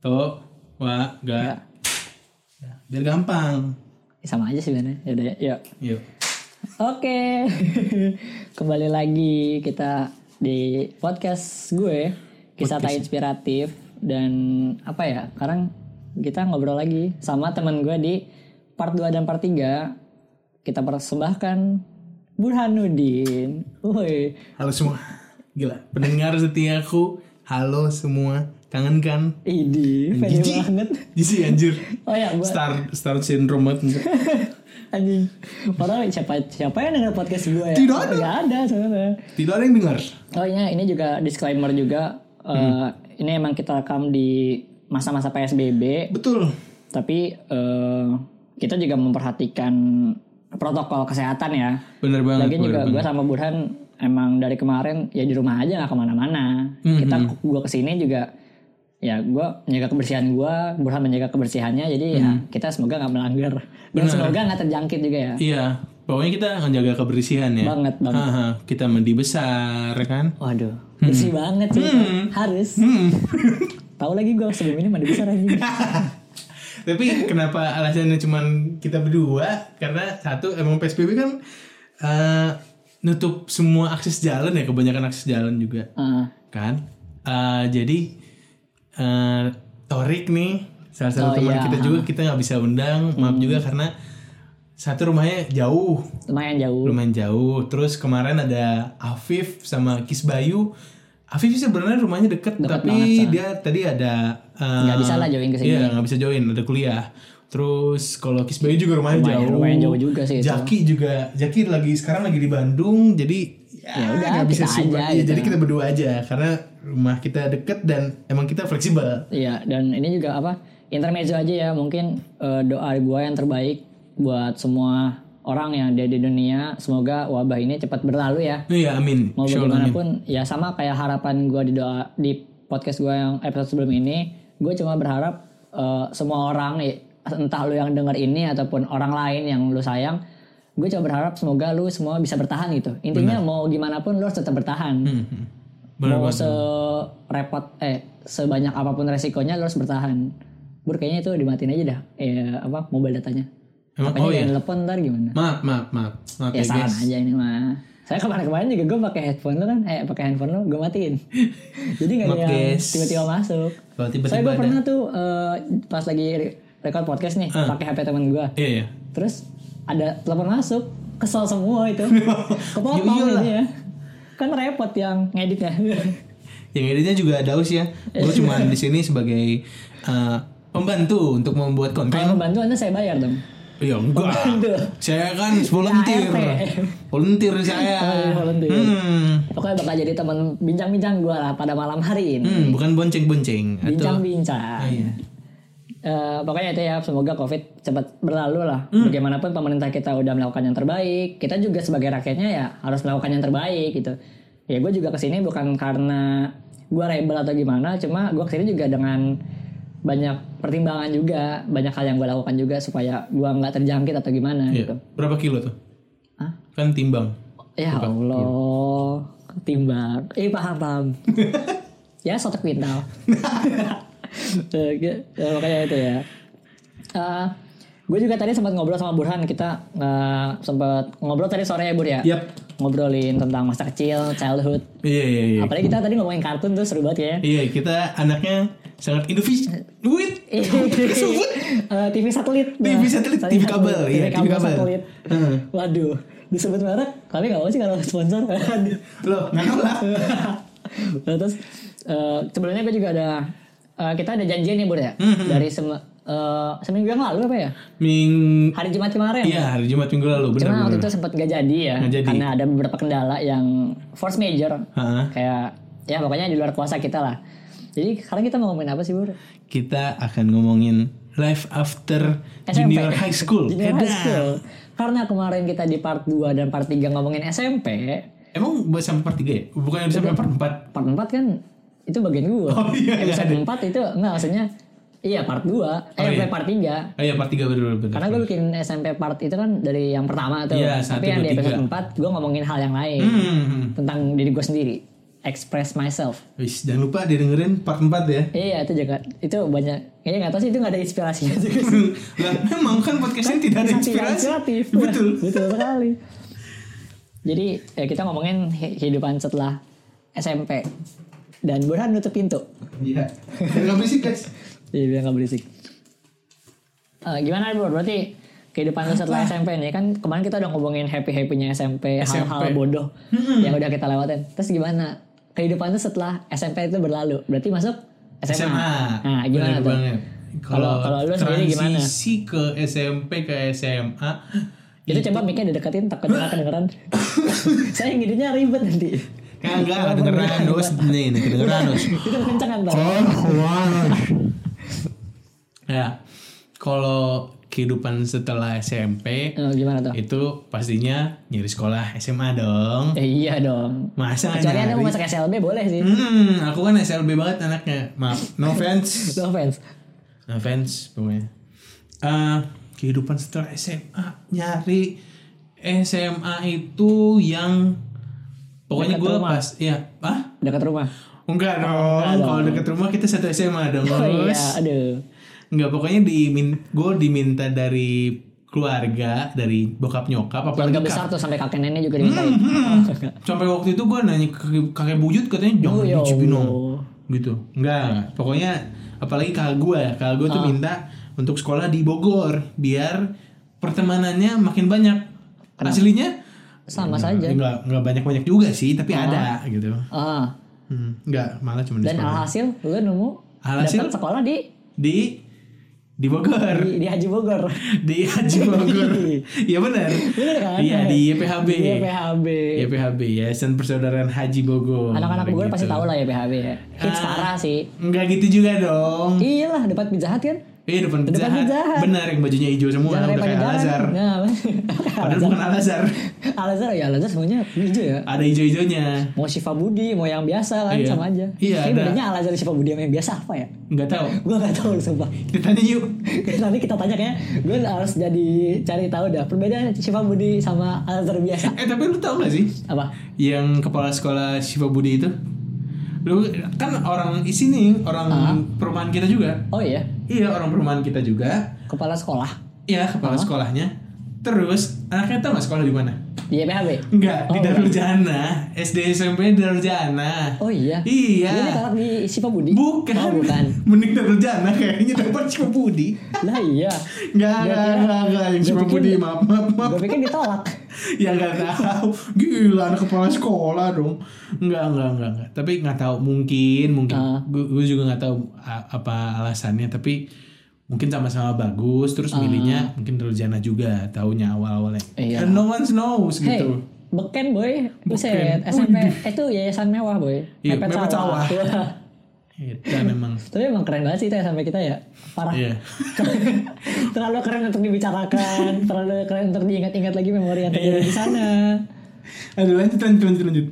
To, wa, ga. Ya, biar gampang. Sama aja sih sebenarnya. Ya udah ya. Yuk. Yuk. Oke. Kembali lagi kita di podcast gue kisah tak inspiratif dan apa ya? Sekarang kita ngobrol lagi sama teman gue di part 2 dan part 3. Kita persembahkan Burhanuddin. Woi. Halo semua. Gila, pendengar setiaku. Halo semua. Kangen kan? Idi, pede Jijik. banget. Jisi anjir. Oh ya, gua Star Star syndrome banget. anjing. Padahal siapa siapa yang denger podcast gue ya? Tidak ada. Gak ada sebenarnya. Tidak ada yang dengar. Oh iya, ini juga disclaimer juga. Eh, Ini emang kita rekam di masa-masa PSBB, Betul. tapi eh, kita juga memperhatikan protokol kesehatan ya. Bener banget. Lagian juga gue sama Burhan emang dari kemarin ya di rumah aja nggak ke mana-mana. Hmm, Kita gue ke sini juga ya gue menjaga kebersihan gue, Burhan menjaga kebersihannya. Jadi ya Hmm. kita semoga nggak melanggar dan semoga nggak terjangkit juga ya. Iya, pokoknya kita menjaga kebersihan ya. Banget banget. Haha, kita mandi besar kan. Waduh, bersih banget sih. Harus. Hmm. Tahu lagi gue sebelum ini mandi besar anjing. Tapi kenapa alasannya cuman kita berdua? Karena satu emang PSBB kan eh, nutup semua akses jalan ya, kebanyakan akses jalan juga Heeh. kan. Eh, jadi eh, Torik nih salah satu Oh, teman iya. kita juga kita nggak bisa undang, maaf juga karena satu rumahnya jauh, lumayan jauh. lumayan jauh. Terus kemarin ada Afif sama Kis Bayu. Afif sih sebenarnya rumahnya deket, Deket tapi banget, dia tadi ada eh, Nggak bisa lah join ke sini. Iya nggak bisa join, ada kuliah. Terus kalau Kis Bayu juga rumahnya Lumayan- jauh. lumayan jauh juga sih itu. Jaki juga, Jaki lagi sekarang lagi di Bandung, jadi ya, Ya udah, nggak bisa aja Iya, gitu. Jadi kita berdua aja karena rumah kita deket dan emang kita fleksibel. Iya, dan ini juga apa? Intermezzo aja ya, mungkin eh, doa gue yang terbaik buat semua orang yang ada di dunia. Semoga wabah ini cepat berlalu ya. Iya amin. Mau Allah, amin. bagaimanapun, ya sama kayak harapan gue di doa di podcast gue yang episode sebelum ini, gue cuma berharap eh, semua orang, ya, entah lu yang denger ini ataupun orang lain yang lu sayang, gue cuma berharap semoga lu semua bisa bertahan gitu. Intinya mau gimana pun lu harus tetap bertahan. Hmm, hmm. Bener mau serepot eh sebanyak apa pun resikonya lo harus bertahan. Bur kayaknya itu dimatiin aja dah. Eh apa mobile datanya. Emang Makanya oh iya. telepon ntar gimana? Maaf maaf maaf. Maaf ya ya, saran guys. aja ini mah. Saya kemarin-kemarin juga gue pakai headphone lo kan. Eh pakai handphone lo gue matiin. Jadi nggak ada yang tiba-tiba masuk. Kalau saya tiba-tiba gue pernah tuh eh, pas lagi re- record podcast nih pakai hp teman gue Iya iya. terus ada telepon masuk kesel semua itu kepotong Ya iyalah. ini ya kan repot yang ngeditnya Yang editnya juga Daus ya. Gue cuma di sini sebagai eh, pembantu untuk membuat konten. kalau membantu anda saya bayar dong Ya enggak. Pembantu. Saya kan volunteer. Volunteer saya. Oh, iya, volunteer. Hmm. Pokoknya bakal jadi teman bincang-bincang gue lah pada malam hari ini. Hmm, bukan bonceng-bonceng atau Bincang-bincang. Ah, iya. Eh, pokoknya itu ya, semoga COVID cepat berlalu lah. Hmm. Bagaimanapun pemerintah kita udah melakukan yang terbaik, kita juga sebagai rakyatnya ya harus melakukan yang terbaik gitu. Ya gue juga ke sini bukan karena gue rebel atau gimana, cuma gue ke sini juga dengan banyak pertimbangan juga, banyak hal yang gue lakukan juga supaya gue nggak terjangkit atau gimana Iya. gitu. Berapa kilo tuh? Hah? Kan timbang. Ya Allah, ketimbang. Eh paham paham. ya satu kuintal. Eh, ya, makanya itu ya. gue juga tadi sempat ngobrol sama Burhan kita eh, sempat ngobrol tadi sore ya Bur ya. Yap. Ngobrolin tentang masa kecil, childhood. Iya iya iya. Apalagi kita tadi ngomongin kartun tuh seru banget ya. Iya, kita anaknya sangat inovatif. Duit. Sebut. Eh, TV satelit. TV satelit, TV kabel, iya, TV kabel. satelit. Heeh. Waduh, disebut merek, kami nggak mau sih kalau sponsor. Loh, nggak lah. Nah, terus eh, sebelumnya gue juga ada eh, kita ada janjian nih Bur ya Hmm, dari sem- eh, seminggu yang lalu apa ya Ming hari Jumat kemarin Iya, hari Jumat minggu lalu, benar cuma waktu benar. itu sempat gak jadi ya Nggak jadi. karena ada beberapa kendala yang force major Heeh. kayak ya pokoknya di luar kuasa kita lah jadi sekarang kita mau ngomongin apa sih Bur? Kita akan ngomongin life after junior high school. Junior high school. Karena kemarin kita di part 2 dan part 3 ngomongin SMP, Emang sampai part 3 ya? Bukan sampai part 4? part 4 kan itu bagian gua. Oh, iya, iya, Episode ada. 4 itu enggak maksudnya iya part 2, eh iya. part 3. Oh iya, part 3 bener bener. Karena gue bikin SMP part itu kan dari yang pertama tuh. Iya, Tapi satu, yang dua, di episode tiga. 4 gue ngomongin hal yang lain. Hmm. Tentang diri gue sendiri. express myself. Wis, jangan lupa didengerin part 4 ya. Iya itu juga itu banyak kayaknya nggak tahu sih itu nggak ada inspirasinya juga sih. lah, memang kan podcast ini tidak ada inspirasi. inspiratif. Betul. Betul sekali. Jadi ya kita ngomongin hi- kehidupan setelah SMP dan Burhan nutup pintu. Iya. Enggak berisik, guys. Jadi biar nggak berisik. Eh, gimana Bro? Berarti kehidupan lu setelah SMP nih kan kemarin kita udah ngomongin happy happynya SMP, SMP. hal-hal bodoh yang udah kita lewatin. Terus gimana kehidupan lu setelah SMP itu berlalu? Berarti masuk SMA. SMA. Nah gimana Bener tuh? banget. Kalau kalau lu sendiri gimana? Transisi ke SMP ke SMA Itu coba mic-nya dideketin takut nggak kedengeran. Saya ngidenya ribet nanti. Kagak lah kedengeran dos nih nih kedengeran dos Itu kenceng kan Bang? ya kalau kehidupan setelah SMP Eh, gimana tuh? itu pastinya nyari sekolah SMA dong Eh, iya dong. masa Kecuali anda mau masuk SLB boleh sih. hmm, aku kan SLB banget anaknya maaf no offense No offense. no offense pokoknya Eh, kehidupan setelah SMA nyari SMA itu yang pokoknya Dekat gue pas ya ah Dekat rumah. enggak dong enggak dong. kalau deket rumah kita satu SMA dong Oh iya, aduh. Enggak, pokoknya dimin gue diminta dari keluarga, dari bokap nyokap, apa Keluarga besar tuh sampai kakek nenek juga dimintain. Hmm, Sampai waktu itu gue nanya ke kakek buyut katanya jangan Oh, ya dicipinong. Allah. Gitu. Enggak, pokoknya apalagi kakak gue, kakak gue Ah. tuh minta untuk sekolah di Bogor biar pertemanannya makin banyak. Aslinya Sama saja. enggak enggak banyak-banyak juga sih, tapi ada gitu. Ah. Hmm, enggak, malah cuma di Dan alhasil lu nemu Alhasil? dapat sekolah di Di di Bogor. di, di Haji Bogor. di Haji Bogor. Iya benar. Kan? Iya di YPHB. Di YPHB. YPHB Yayasan Persaudaraan Haji Bogor. Anak-anak Bogor pasti Gitu. tahu lah ya PHB ya. Hits Ah. parah sih. Enggak gitu juga dong. Iyalah depan Pizza Hut kan. Iya depan Pizza Hut. Benar yang bajunya hijau semua Jangan udah kayak. Al-Azhar. Nah, Padahal bukan Al-Azhar. Al-Azhar ya Al-Azhar semuanya hijau ya. Ada hijau-hijaunya. Mau Syifa Budi, mau yang biasa kan Iya. sama aja. Iya, Tapi ada. bedanya Al-Azhar Syifa Budi sama yang biasa apa ya? Enggak tahu. Gue gak tahu sumpah. Kita tanya yuk. Nanti kita tanya kayaknya gue harus jadi cari tahu dah perbedaan Syifa Budi sama Al-Azhar biasa. Eh tapi lu tahu gak sih Apa? yang kepala sekolah Syifa Budi itu? Lu kan orang isi nih, orang Ah. perumahan kita juga. Oh iya, Iya, orang perumahan kita juga. kepala sekolah Iya, kepala sekolahnya. Terus anaknya tahu nggak sekolah di mana? Di YPHB. Enggak, di Oh, Darul Jana. SD SMP di Darul Jana. Oh iya. Iya. Ini kalak di Syifa Budi? Bukan. Oh bukan. Mending Darul Jana kayaknya dapat Cima Budi. Lah iya. Enggak, enggak, enggak, enggak. Yang gua Cima pikir- Budi, maaf, maaf, maaf. Gue pikir ditolak. ya enggak tahu. Gila, anak kepala sekolah dong. Enggak, enggak, enggak, enggak. Tapi enggak tahu. Mungkin, mungkin. Ah. Gue juga enggak tahu apa alasannya. Tapi mungkin sama-sama bagus. Terus Ah. milihnya mungkin Darul Jana juga. Taunya awal-awalnya. Iya. And no one knows Hey, gitu. beken boy. Buset. SMP itu yayasan mewah boy. Iya, Mepet mepet sawah. sawah. Memang. Tapi emang keren banget sih itu SMP kita ya. Parah. Iya. terlalu keren untuk dibicarakan, terlalu keren untuk diingat-ingat lagi memori yang terjadi Iya. di sana. Aduh lanjut lanjut lanjut lanjut.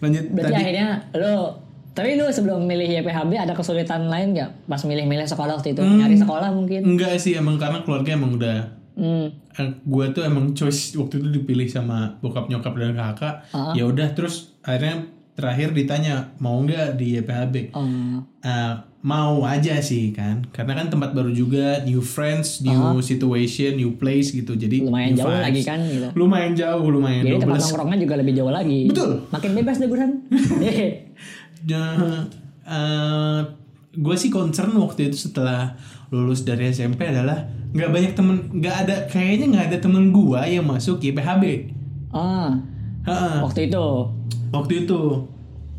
Lanjut Berarti tadi. akhirnya lo tapi lu sebelum milih YPHB ada kesulitan lain nggak pas milih-milih sekolah waktu itu? Hmm. Nyari sekolah mungkin? Enggak sih emang karena keluarga emang udah Hmm. eh, gue tuh emang choice waktu itu dipilih sama bokap nyokap dan kakak. Ah. Ya udah terus akhirnya terakhir ditanya mau nggak di YPHB. Oh. Eh, mau aja sih kan karena kan tempat baru juga new friends new situation new place gitu jadi. Lumayan jauh vibes. lagi kan gitu. lumayan jauh lumayan Jadi tempat 12 nongkrongnya juga lebih jauh lagi. Betul. Makin bebas deh Burhan. uh, gue sih concern waktu itu setelah lulus dari SMP adalah nggak banyak temen nggak ada kayaknya nggak ada temen gue yang masuk YPHB ah, Heeh. waktu itu. waktu itu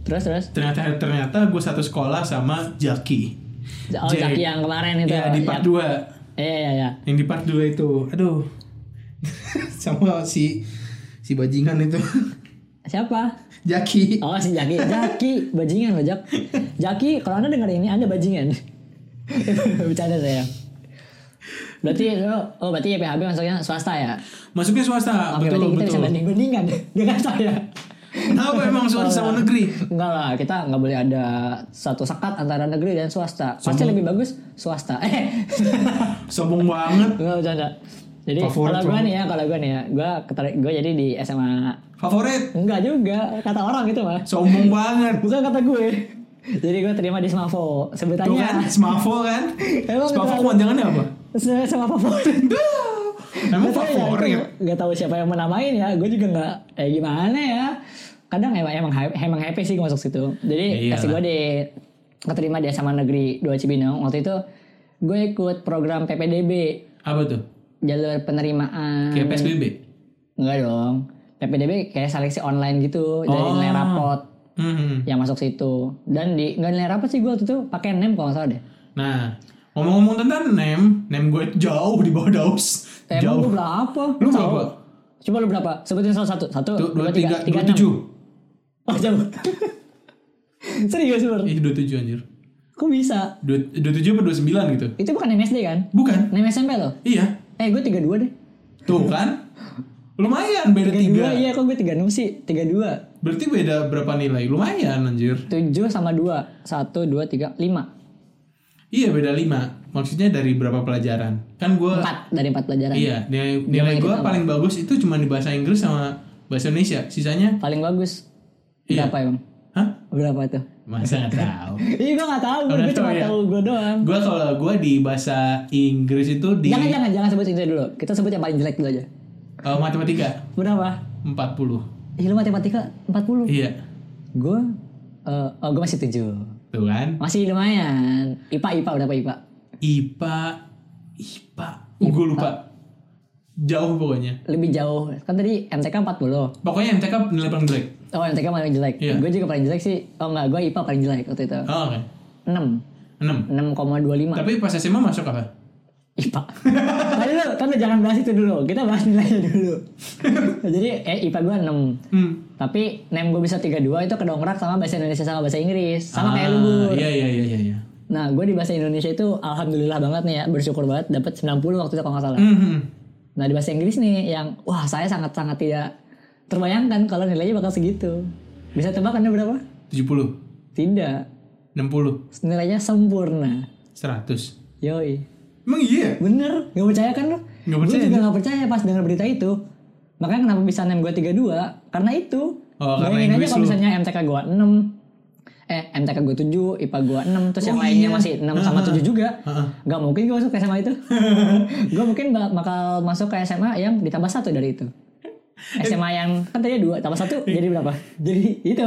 Terus terus. ternyata ternyata gue satu sekolah sama Jaki Oh, J- Jaki yang kemarin itu. ya di part 2 Iya iya iya. yang di part 2 itu aduh sama si si bajingan itu Siapa? Jaki Oh si Jaki, Jaki, bajingan loh Jak. Jaki, kalau anda dengar ini anda bajingan. Bercanda saya. Berarti lo, oh berarti YPHB masuknya swasta ya? masuknya swasta Oke, betul berarti kita betul bisa banding bandingan dengan saya. kenapa emang swasta sama negeri Enggak lah, kita nggak boleh ada satu sekat antara negeri dan swasta. Pasti lebih bagus swasta. Eh, sombong banget enggak bercanda. Jadi Favorit kalau gue banget. nih ya, kalau gue nih ya, gue gue jadi di SMA Favorit. Enggak juga, kata orang itu mah. Sombong banget. Bukan kata gue. Jadi gue terima di Smavo. Tuh kan, Sebutannya. Smavo kan. Emang Smavo kepanjangannya apa? Sama favorit. Emang Gak ya, favorit. Gak tahu siapa yang menamain ya. Gue juga nggak. Eh gimana ya. Kadang emang emang happy, emang happy sih gue masuk situ. Jadi Ya kasih gue di keterima di SMA Negeri 2 Cibinong. Waktu itu gue ikut program PPDB Apa tuh? jalur penerimaan. Kayak PSBB. Enggak dong. PPDB kayak seleksi online gitu dari Oh. nilai rapot Hmm. yang masuk situ. Dan di nggak nilai rapot sih gue waktu itu pakai nem kalau nggak salah deh. Nah, ngomong-ngomong tentang nem, nem gue jauh di bawah Daus. Emang jauh. gue berapa? Lu Tahu? berapa? Coba lu berapa? Sebutin salah satu. Satu, dua, dua tiga, tiga, tiga, dua tujuh. Oh, coba. Serius, Bur? Ih, dua tujuh anjir. Kok bisa? Dua, dua tujuh apa dua sembilan gitu? Itu bukan MSD kan? Bukan. Nem SMP loh. Iya. Eh, gue 32 deh. Tuh kan. Lumayan beda 32, tiga. iya kok gue 36 sih? 32. Berarti beda berapa nilai? Lumayan anjir. 7 sama 2. 1, 2, 3, 5. Iya beda lima. Maksudnya dari berapa pelajaran? Kan gue 4 dari 4 pelajaran. Iya, nilai, nilai gue paling bagus itu cuma di bahasa Inggris sama bahasa Indonesia. Sisanya, Paling bagus. Iya. Berapa emang? hah? Berapa tuh? Masa nggak tahu. Iya gue gak tahu, nggak gue cuma tahu ya? tahu gue doang. gue kalau gue di bahasa Inggris itu di Jangan jangan jangan sebut itu dulu. Kita sebut yang paling jelek dulu aja. Eh, matematika Berapa? 40. Ih lu matematika 40. Iya, Gue eh oh gue masih 7. tuh kan. Masih lumayan. IPA IPA berapa IPA? IPA, IPA, gue lupa. Jauh pokoknya. Lebih jauh. Kan tadi MTK 40. Pokoknya MTK nilai paling jelek. Oh MTK paling jelek. Iya. Gue juga paling jelek sih. Oh enggak, gue IPA paling jelek waktu itu. Oh, oke. 6. 6. 6,25 Tapi pas SMA masuk apa? IPA. Tadi lu lu jangan bahas itu dulu. Kita bahas nilainya dulu. Jadi eh IPA gue 6. Hmm. Tapi nem gue bisa 32 itu kedongkrak sama bahasa Indonesia sama bahasa Inggris. Sama kayak Ah, lu. Bur. Iya, iya, iya, iya. iya. Nah, gue di bahasa Indonesia itu alhamdulillah banget nih ya, bersyukur banget dapat 90 waktu itu kalau nggak salah. Mhm. Nah, di bahasa Inggris nih yang wah, saya sangat-sangat tidak terbayangkan kalau nilainya bakal segitu. Bisa tebak anda berapa? 70, Tidak. 60, Nilainya sempurna. 100. Yoi. Emang iya? Bener, nggak percaya kan? Nggak Gue percaya, juga nggak percaya pas denger berita itu. Makanya kenapa bisa nem gue 32? Karena itu. Oh, karena Bayangin aja Inggris kalau lu. misalnya MTK gue 6. Eh, MTK gue 7, IPA gue 6, terus yang Oh, lainnya iya. masih 6 sama 7 juga. Heeh. Gak mungkin gue masuk ke SMA itu. gue mungkin bak- bakal masuk ke SMA yang ditambah satu dari itu. SMA yang kan tadi dua tambah satu jadi berapa? Jadi itu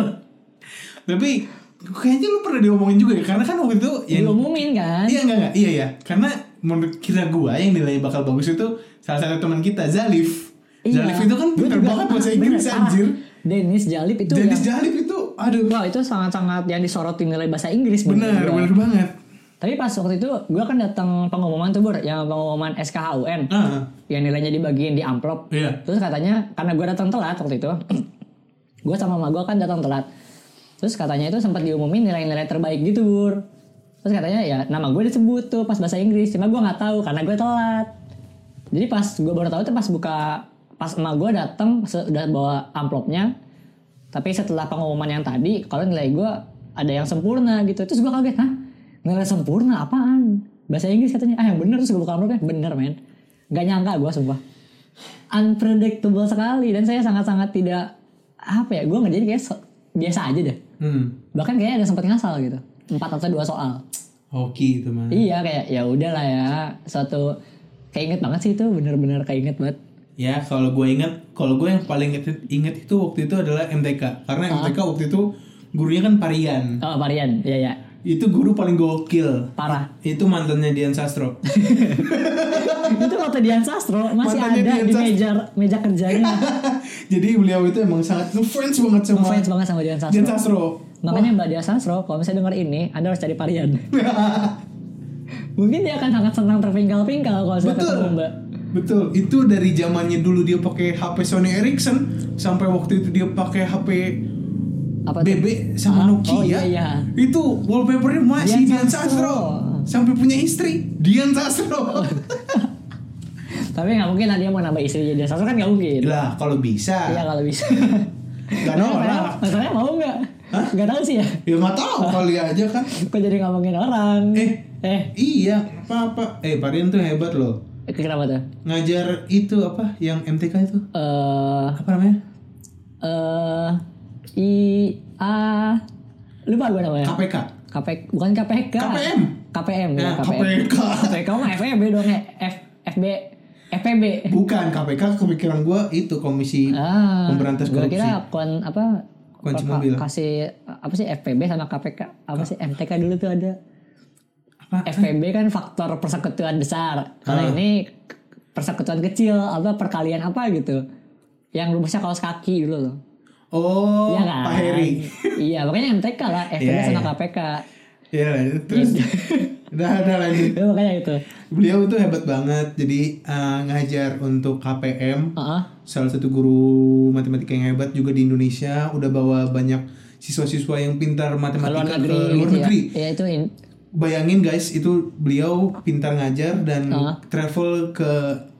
Tapi kayaknya lu pernah diomongin juga ya karena kan waktu itu yang diumumin kan? Iya enggak enggak iya ya karena menurut kira gua yang nilai bakal bagus itu salah satu teman kita Zalif. Iya. Zalif itu kan pintar banget bahasa ah, Inggris bener, anjir. ah. Dennis Jalip itu Dennis yang, Zalif itu aduh Wah itu sangat-sangat yang disoroti nilai bahasa Inggris gua. benar banget. Tapi pas waktu itu gue kan datang pengumuman tuh Bur, yang pengumuman SKHUN Ah, yang nilainya dibagiin di amplop. iya. Terus katanya karena gue datang telat waktu itu, gue sama mama gue kan datang telat. Terus katanya itu sempat diumumin nilai-nilai terbaik gitu Bur. Terus katanya ya nama gue disebut tuh pas bahasa Inggris, cuma gue nggak tahu karena gue telat. Jadi pas gue baru tahu tuh pas buka pas emak gue datang udah bawa amplopnya. Tapi setelah pengumuman yang tadi, kalau nilai gue ada yang sempurna gitu. Terus gue kaget, hah? Nilai sempurna apaan? Bahasa Inggris katanya, ah yang bener terus gue buka amplopnya, bener men. Gak nyangka gue sumpah. Unpredictable sekali dan saya sangat-sangat tidak apa ya, gue ngerjain kayak biasa aja deh. Hmm. Bahkan kayaknya ada sempat ngasal gitu. Empat atau dua soal. Hoki itu mah. Iya kayak ya udahlah ya. Suatu keinget banget sih itu bener-bener keinget banget. Ya kalau gue inget, kalau gue yang paling inget, inget itu waktu itu adalah MTK karena Ah. MTK waktu itu gurunya kan Parian. Oh varian, iya ya. Itu guru paling gokil. Parah. Itu mantannya Dian Sastro. itu waktu Dian Sastro masih Mantannya ada Dian di Sastro. meja meja kerjanya. Jadi beliau itu emang sangat ngefans banget sama Ngefans banget sama Dian Sastro. Dian Sastro. Makanya Mbak Dian Sastro, kalau misalnya denger ini, Anda harus cari varian. Mungkin dia akan sangat senang terpingkal-pingkal kalau Betul. ketemu Mbak. Betul, itu dari zamannya dulu dia pakai HP Sony Ericsson sampai waktu itu dia pakai HP Apa tuh? BB sama Ah, Nokia. oh iya, iya. Itu wallpapernya masih Dian Dian Sastro. Sastro. Sampai punya istri Dian Sastro. Tapi nggak mungkin lah dia mau nambah istri Dian Sastro kan nggak mungkin. lah kalau bisa. Iya kalau bisa. Gak Nah, nolak. Masalahnya mau nggak? Nggak tahu sih ya. Ya nggak tahu kali aja kan. Kok jadi ngomongin orang? Eh. eh, Iya, apa-apa. Eh, Parian tuh hebat loh. kenapa tuh? Ngajar itu apa yang MTK itu? Eh, Apa namanya? eh I A lupa gue namanya. KPK. KPK bukan KPK. KPM. KPM ya, Ya, KPM. KPK. KPK mah FEB dong ya. F FB FPB. Bukan KPK kepikiran gue itu komisi Ah, Pemberantas korupsi. kira kon apa Kunci apa- mobil. kasih apa sih FPB sama KPK apa sih MTK dulu tuh ada Apa? FPB kan faktor persekutuan besar kalau Ah. ini persekutuan kecil apa perkalian apa gitu yang rumusnya kaos kaki dulu loh Oh, Iya kan Pak Heri. iya makanya MTK lah FPB Iya, sama iya. KPK Iya, terus udah udah lanjut. ya, makanya itu Beliau itu hebat banget. Jadi eh, ngajar untuk KPM, Heeh. salah satu guru matematika yang hebat juga di Indonesia. Udah bawa banyak siswa-siswa yang pintar ke luar matematika negeri, ke luar gitu negeri. ya ya itu in- Bayangin guys, itu beliau pintar ngajar dan Ah. travel ke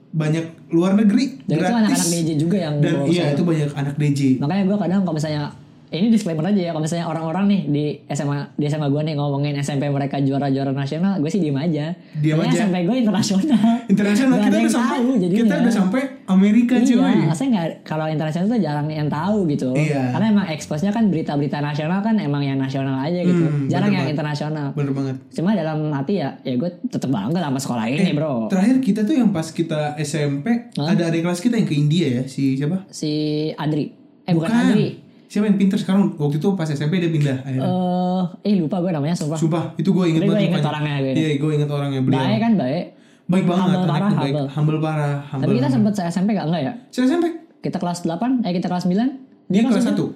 banyak luar negeri dan itu gratis. anak-anak DJ juga yang dan iya itu banyak anak DJ. makanya gue kadang kalau misalnya ini disclaimer aja ya kalau misalnya orang-orang nih di SMA di SMA gue nih ngomongin SMP mereka juara-juara nasional gue sih diem aja Diem aja. SMP gue internasional Internasional kita udah sampai tahu kita udah sampai Amerika iya cuy. maksudnya nggak kalau internasional tuh jarang yang tahu gitu Iya. karena emang expose-nya kan berita-berita nasional kan emang yang nasional aja gitu Hmm, jarang yang banget. internasional Bener banget. cuma dalam hati ya ya gue tetep bangga sama sekolah ini bro Terakhir kita tuh yang pas kita SMP ada adik kelas kita yang ke India ya si siapa? si Adri eh bukan, Adri Siapa yang pinter sekarang? Waktu itu pas SMP dia pindah akhirnya. eh eh lupa gue namanya sumpah Sumpah, itu gue inget Tapi gue banget. inget orangnya. Iya, gue inget orangnya beliau. baik kan baik Baik banget, Humble parah, baik. humble. Humble parah, humble. Tapi kita sempet se SMP gak? Enggak ya? Saya SMP. Kita kelas 8, eh kita kelas 9. Dia kelas tujuh? 1.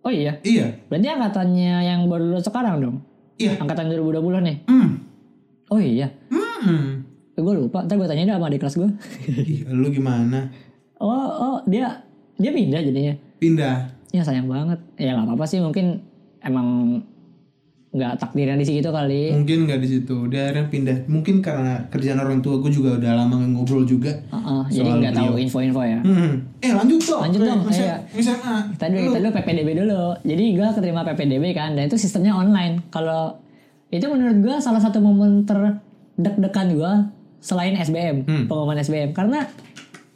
Oh iya. Iya. Berarti angkatannya yang baru lulus sekarang dong? Iya. Angkatan 2020 nih. Hmm. Oh iya. Hmm. Eh, gue lupa. Ntar gue tanya deh sama adik kelas gue. Ih, lu gimana? oh, oh dia dia pindah jadinya. Pindah. Ya sayang banget. Ya nggak apa-apa sih mungkin emang nggak takdirnya di situ kali. Mungkin nggak di situ. Dia akhirnya pindah. Mungkin karena kerjaan orang tua gue juga udah lama nggak ngobrol juga. Heeh, jadi Soal nggak tahu info-info ya. Hmm. Eh lanjut dong. Lanjut dong, iya. SMA. Kita dulu, kita dulu PPDB dulu. Jadi gue keterima PPDB kan, dan itu sistemnya online. Kalau itu menurut gue salah satu momen terdek-dekan gue selain SBM, Hmm. pengumuman SBM. Karena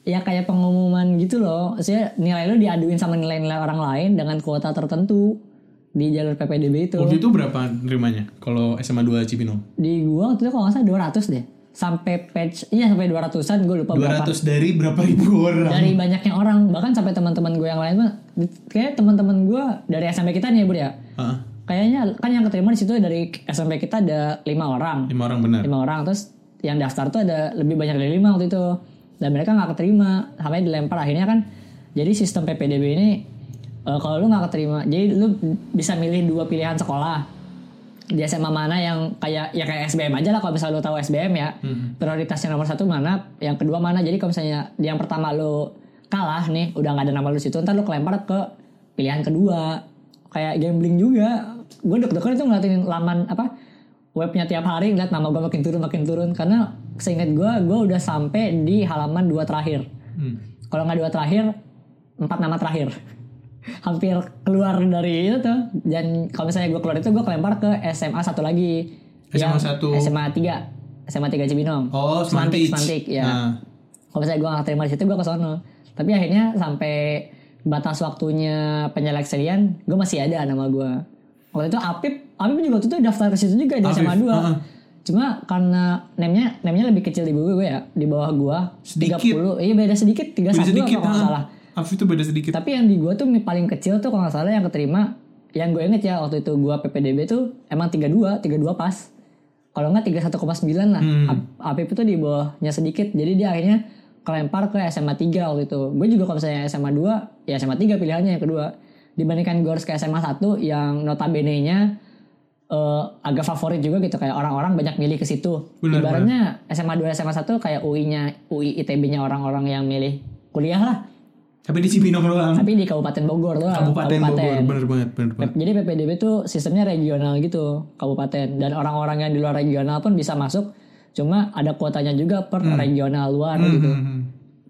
ya kayak pengumuman gitu loh. Maksudnya nilai lu diaduin sama nilai-nilai orang lain dengan kuota tertentu di jalur PPDB itu. Waktu itu berapa nerimanya? Kalau SMA 2 Cibinong? Di gue waktu itu kalau nggak salah 200 deh. Sampai patch, iya sampai 200-an gue lupa berapa. 200 dari berapa ribu orang? dari banyaknya orang bahkan sampai teman-teman gue yang lain mah kayak teman-teman gue dari SMP kita nih ya bro ya Hah? kayaknya kan yang keterima di situ dari SMP kita ada lima orang Lima orang benar. lima orang terus yang daftar tuh ada lebih banyak dari lima waktu itu dan mereka nggak keterima sampai dilempar. Akhirnya kan jadi sistem PPDB ini eh, kalau lu nggak keterima jadi lu bisa milih dua pilihan sekolah. Di SMA mana yang kayak ya kayak SBM aja lah kalau misalnya lu tahu SBM ya. Prioritasnya nomor satu mana yang kedua mana. Jadi kalau misalnya yang pertama lu kalah nih udah nggak ada nama lu situ ntar lu kelempar ke pilihan kedua. Kayak gambling juga. Gue deg-degan itu ngeliatin laman apa webnya tiap hari ngeliat nama gue makin turun makin turun. Karena seingat gue gue udah sampai di halaman dua terakhir Hmm. kalau nggak dua terakhir empat nama terakhir hampir keluar dari itu tuh dan kalau misalnya gue keluar itu gue kelempar ke SMA satu lagi SMA satu. SMA 3 SMA 3 Cibinong Oh, Semantik Semantik. Ya Nah. kalau misalnya gue gak terima di situ gue ke sono tapi akhirnya sampai batas waktunya penyeleksian gue masih ada nama gue waktu itu Apip Apip juga waktu itu daftar ke situ juga di SMA 2 heeh. Cuma karena name-nya name-nya lebih kecil di gue ya di bawah gue Sedikit. 30 iya beda sedikit 31 Beda sedikit. kalau nggak ah. salah Afif itu beda sedikit. tapi yang di gue tuh paling kecil tuh kalau nggak salah yang keterima yang gue inget ya waktu itu gue PPDB tuh emang 32 32 pas kalau nggak 31,9 lah Hmm. Apip itu di bawahnya sedikit jadi dia akhirnya kelempar ke SMA 3 waktu itu gue juga kalau misalnya SMA 2 ya SMA 3 pilihannya yang kedua dibandingkan gue harus ke SMA 1 yang notabene eh, agak favorit juga gitu kayak orang-orang banyak milih ke situ Benar, ibaratnya SMA 2 SMA 1 kayak UI-nya UI ITB-nya orang-orang yang milih kuliah lah Tapi di Cibinong doang. tapi di Kabupaten Bogor doang. Kabupaten Bogor. Bener banget, bener banget. Jadi PPDB tuh sistemnya regional gitu, kabupaten. Dan orang-orang yang di luar regional pun bisa masuk. Cuma ada kuotanya juga per regional luar gitu. Hmm, hmm.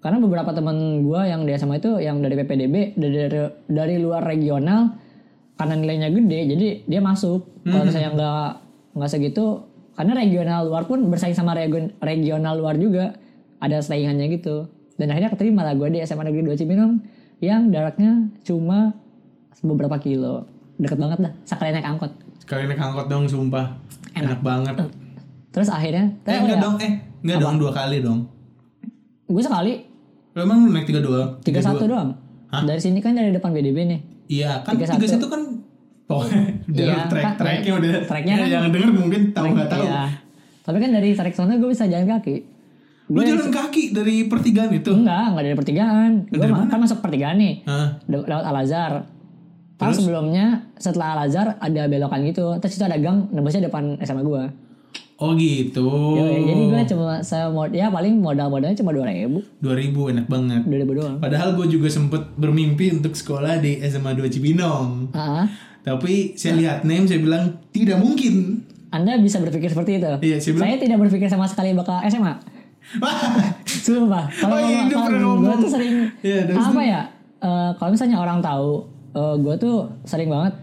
Karena beberapa temen gue yang di SMA itu yang dari PPDB dari dari, dari luar regional karena nilainya gede, jadi dia masuk. Kalau misalnya nggak nggak segitu, karena regional luar pun bersaing sama region- regional luar juga ada saingannya gitu. Dan akhirnya keterima lah gue di SMA Negeri 2 Cibinong yang jaraknya cuma beberapa kilo. Deket banget dah, sekali naik angkot. Sekali naik angkot dong sumpah. Enak, banget. Terus akhirnya, Eh enggak ya, dong, eh enggak dong dua kali dong. gue sekali Lo emang lu naik tiga dua? tiga satu dua? doang. Dari sini kan dari depan BDB nih. Iya kan Tiga tiga satu. satu kan pokoknya udah Iya, track kan, tracknya udah tracknya ya, kan- yang denger mungkin tahu nggak tahu. Iya. Tapi kan dari tarik sana gue bisa jalan kaki. Lu jalan kaki dari pertigaan itu. Enggak, enggak dari pertigaan. Gue kan masuk pertigaan nih. Le- lewat Al Azhar. Terus sebelumnya setelah Al Azhar ada belokan gitu. Terus itu ada gang nembusnya depan SMA gue. Oh gitu. Jadi gue cuma saya mod ya paling modal-modalnya cuma dua ribu, 2000 enak banget. dua ribu doang. Padahal gue juga sempet bermimpi untuk sekolah di SMA 2 Cibinong. Ah, Tapi saya lihat name saya bilang tidak mungkin. Anda bisa berpikir seperti itu. Iya, saya bilang- Saya tidak berpikir sama sekali bakal SMA. Sumpah. Kalau Oh iya, gue tuh sering Iya, terus apa ya? eh, kalau misalnya orang tahu, gue tuh sering banget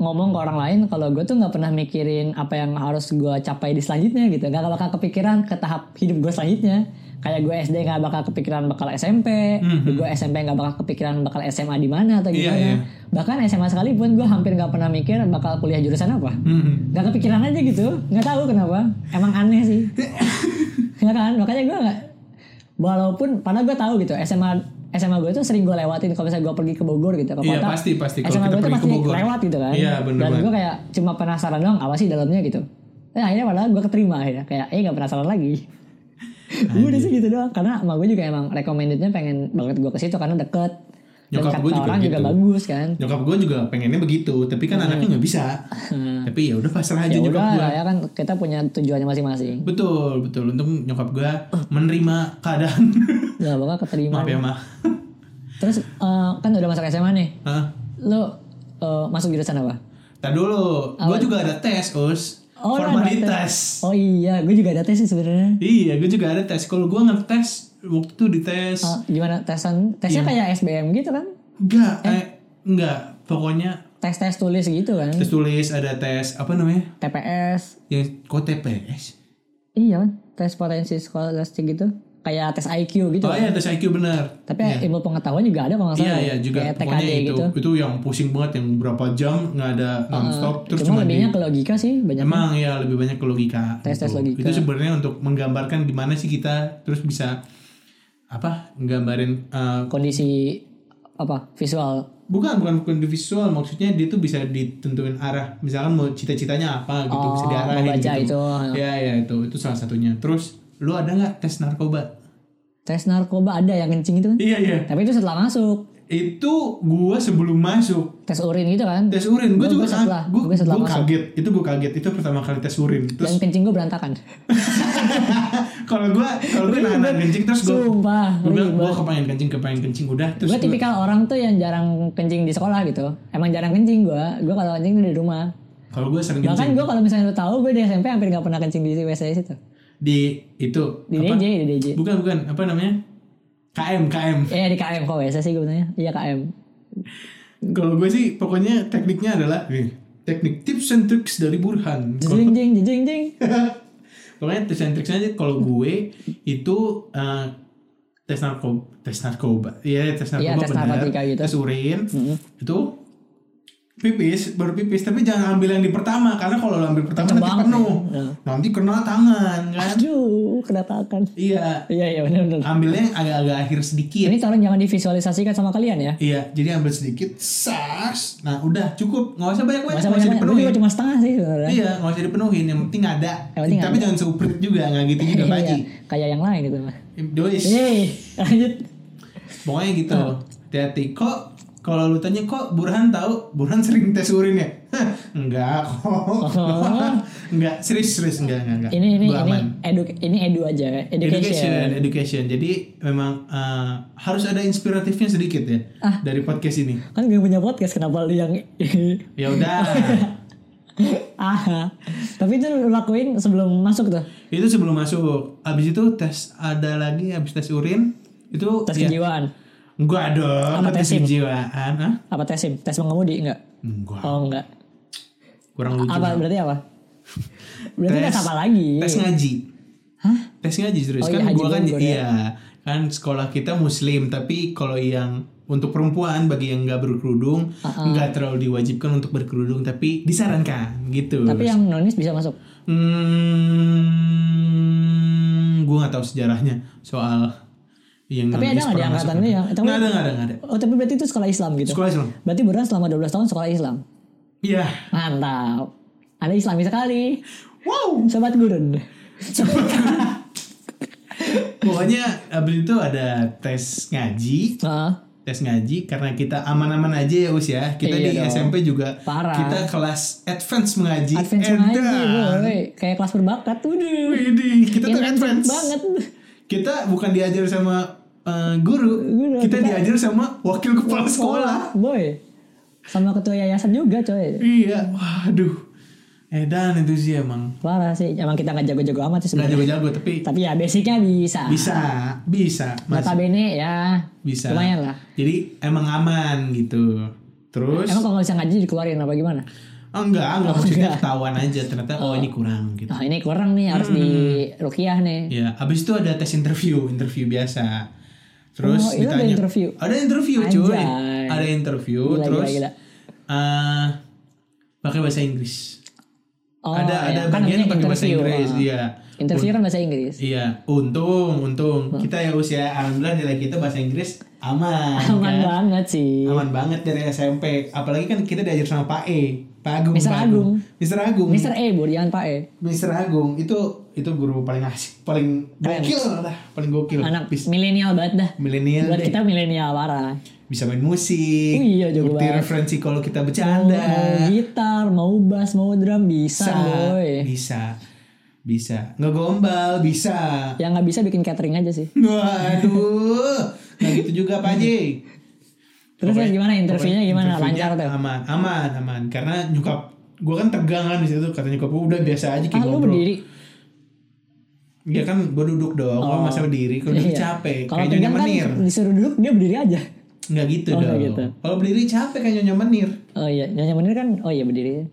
ngomong ke orang lain kalau gue tuh nggak pernah mikirin apa yang harus gue capai di selanjutnya gitu. Nggak bakal kepikiran ke tahap hidup gue selanjutnya. Kayak gue SD nggak bakal kepikiran bakal SMP gue SMP nggak bakal kepikiran bakal SMA di mana atau Mhm. Iya, gimana. iya. bahkan SMA sekalipun gue hampir nggak pernah mikir bakal kuliah jurusan apa. Hmm. nggak kepikiran aja gitu. Nggak tahu kenapa. Emang aneh sih. Ya kan? Makanya gue nggak walaupun padahal gue tahu gitu SMA SMA gue tuh sering gue lewatin kalau misalnya gue pergi ke Bogor gitu ke Iya, kota pasti, pasti. Kalau SMA kita gue tuh ke pasti Bogor. lewat gitu kan Iya, bener dan gue kayak cuma penasaran doang apa sih dalamnya gitu nah, akhirnya padahal gue keterima akhirnya kayak eh nggak penasaran lagi udah sih gitu doang karena emak gue juga emang recommendednya pengen banget gue ke situ karena deket dan Nyokap gue juga orang juga gitu. bagus kan Nyokap gue juga pengennya begitu, tapi kan anaknya nggak bisa. Tapi ya udah pasrah aja ya nyokap gue. ya kan kita punya tujuannya masing-masing Betul, betul. Untung nyokap gue menerima keadaan. nggak bakal keterima Maaf ya, mah. terus eh, kan udah masuk SMA nih Hah? lo eh, masuk jurusan apa Tadi dulu, gue juga ada tes, Us. Oh, Formalitas. oh iya gue juga ada tes sih sebenarnya Iya, gue juga ada tes. Kalau gue ngetes waktu itu dites Oh, gimana tesan tesnya Iya. kayak SBM gitu kan enggak, eh, enggak. Pokoknya tes tes tulis gitu kan tes tulis ada tes apa namanya? TPS Yang kok TPS? iya kan tes potensi skolastik gitu kayak tes IQ gitu Oh kan. iya tes IQ benar. tapi ilmu pengetahuan juga ada kalau nggak Iya salah iya juga kayak TKD itu gitu itu yang pusing banget yang berapa jam nggak ada nonstop terus cuma cuma di lebihnya ke logika sih banyak emang ya lebih banyak ke logika. Tes-tes gitu. logika. Itu sebenarnya untuk menggambarkan gimana sih kita terus bisa apa nggambarin eh, kondisi apa visual bukan bukan bukan di visual maksudnya dia tuh bisa ditentuin arah misalkan mau cita-citanya apa gitu Oh, bisa diarahin gitu. itu. Ya ya itu itu salah satunya. Terus lu ada nggak tes narkoba? tes narkoba ada yang kencing itu kan? Iya iya. tapi itu setelah masuk. Itu gua sebelum masuk. Tes urin gitu kan? Tes urin. Gue Gua- juga gua setelah- gue kaget. Itu gue kaget. Itu pertama kali tes urin. Dan terus kencing gue berantakan. Kalau gue kalau gue nahan kencing terus gue sumpah gue bilang gue kepengen kencing kepengen kencing. Udah terus gue gua- tipikal orang tuh yang jarang kencing di sekolah gitu. Emang jarang kencing gue gue kalau kencing di rumah. Kalau gue sering bahkan kencing. gue kalau misalnya lu tahu gue di SMP hampir nggak pernah kencing di WC situ di itu di apa? DJ di DJ bukan bukan apa namanya? KM KM eh di KM kok WC sih gue tanya iya KM kalau gue sih pokoknya tekniknya adalah nih, teknik tips and tricks dari Burhan. Jeng jeng jeng jeng. Pokoknya tips and tricksnya aja kalau gue itu eh, tes narkoba tes narkoba. Iya tes narkoba Iya, tes benar narkotika gitu. tes urin. Itu pipis baru pipis. Tapi jangan ambil yang di pertama karena kalau ambil pertama Kenceng nanti penuh. Ya. nanti kena tangan kan? Aduh kedatakan iya. Iya iya benar benar. Ambilnya agak-agak akhir sedikit. Ini tolong jangan divisualisasikan sama kalian ya. Iya jadi ambil sedikit sas nah udah cukup. Nggak usah banyak banyak nggak usah juga cuma setengah sih sebenarnya. Iya nggak usah dipenuhin. Yang penting ada. Yang penting tapi ada. jangan seuprit juga nggak gitu juga Iya, Paji kayak yang lain gitu mah. Dois. Lanjut. Pokoknya gitu. Hati-hati. Kok kalau lu tanya kok Burhan tahu? Burhan sering tes urin ya? Enggak kok. enggak, serius serius enggak enggak enggak. Oh. ini ini Gua ini edu ini edu aja education, Education, education. Jadi memang eh, harus ada inspiratifnya sedikit ya Ah. dari podcast ini. kan gak punya podcast kenapa lu yang Ya udah. ah tapi itu lu lakuin sebelum masuk tuh itu sebelum masuk. Habis itu tes ada lagi habis tes urin itu tes ya, kejiwaan enggak dong, Apa tes SIM? kejiwaan. Hah? apa tes sim tes mengemudi enggak Enggak. oh enggak Kurang lucu. apa berarti apa berarti tes, apa lagi Tes ngaji. Hah? tes ngaji serius Oh kan iya, gua kan ya. iya kan sekolah kita muslim tapi kalau yang untuk perempuan bagi yang nggak berkerudung nggak terlalu diwajibkan untuk berkerudung tapi disarankan gitu Tapi yang nonis bisa masuk. hmm, gue nggak tahu sejarahnya soal yang Tapi ada nggak di pernah angkatan masuk lu itu. yang- tapi- nggak ada nggak ada nggak ada Oh tapi berarti itu sekolah Islam gitu. sekolah Islam Berarti beneran selama 12 tahun sekolah Islam. iya Mantap. Anda Islami sekali. wow Sobat gurun. pokoknya abis itu ada tes ngaji Heeh. tes ngaji karena kita aman-aman aja ya us ya kita Iya di dong. SMP juga Parah. kita kelas advance mengaji Advance Edan. mengaji, boy. Kayak kelas berbakat. Waduh. Widih, kita tuh Intensif advance banget. kita bukan diajar sama eh, guru, Guru, kita, kita- diajar sama wakil kepala sekolah Boy. Sama ketua yayasan juga coy. iya waduh Edan itu sih emang Parah sih. Emang kita nggak jago-jago amat sih sebenarnya. jago-jago tapi Tapi ya basicnya bisa. bisa bisa masih Notabene ya bisa lumayan lah. jadi emang aman gitu terus Emang kalau nggak bisa ngaji dikeluarin apa gimana? oh, enggak enggak maksudnya enggak. ketahuan aja ternyata oh ini kurang gitu Nah ini kurang nih harus di rukiah nih. Ya, abis itu ada tes interview, interview biasa. Terus Oh, itu ada ditanya, interview? Ada interview, cuy. Anjay. Ada interview, Gila, terus gila, gila. eh, pakai bahasa Inggris. Oh, ada ya, ada kan bagian pakai bahasa. Inggris, Ah. iya. Interview kan bahasa Inggris. Iya, untung, untung. Kita ya usia alhamdulillah nilai kita bahasa Inggris aman. Aman kan? banget sih. Aman banget dari SMP. Apalagi kan kita diajar sama Pak E, Pak Agung. Mr. Pak Agung. Mr. Agung. Mister E, Bu, jangan Pak E. Mr. Agung itu itu guru paling asik, paling Keren. gokil lah, paling gokil. Anak milenial banget dah. milenial Buat deh. kita milenial parah. bisa main musik Oh iya, jago banget. referensi kalau kita Mau, bercanda mau gitar, mau bass, mau drum bisa, boy. bisa bisa ngegombal bisa Yang nggak bisa bikin catering aja sih. waduh nah gitu juga Pak Haji Terus Pokoknya- gimana interviewnya gimana? interviewnya Lancar tuh. aman aman aman karena nyukap gue kan tegang kan di situ kata nyukap gue udah biasa aja kayak Ah ngobrol berdiri. ya kan gue duduk dong gue Oh. masa berdiri kalau Iya. capek Kalau kayak nyonya kan menir disuruh duduk dia berdiri aja. nggak gitu Oh, dong gitu. kalau berdiri capek kayak nyonya menir Oh iya, nyanyi menir kan. Oh iya berdiri.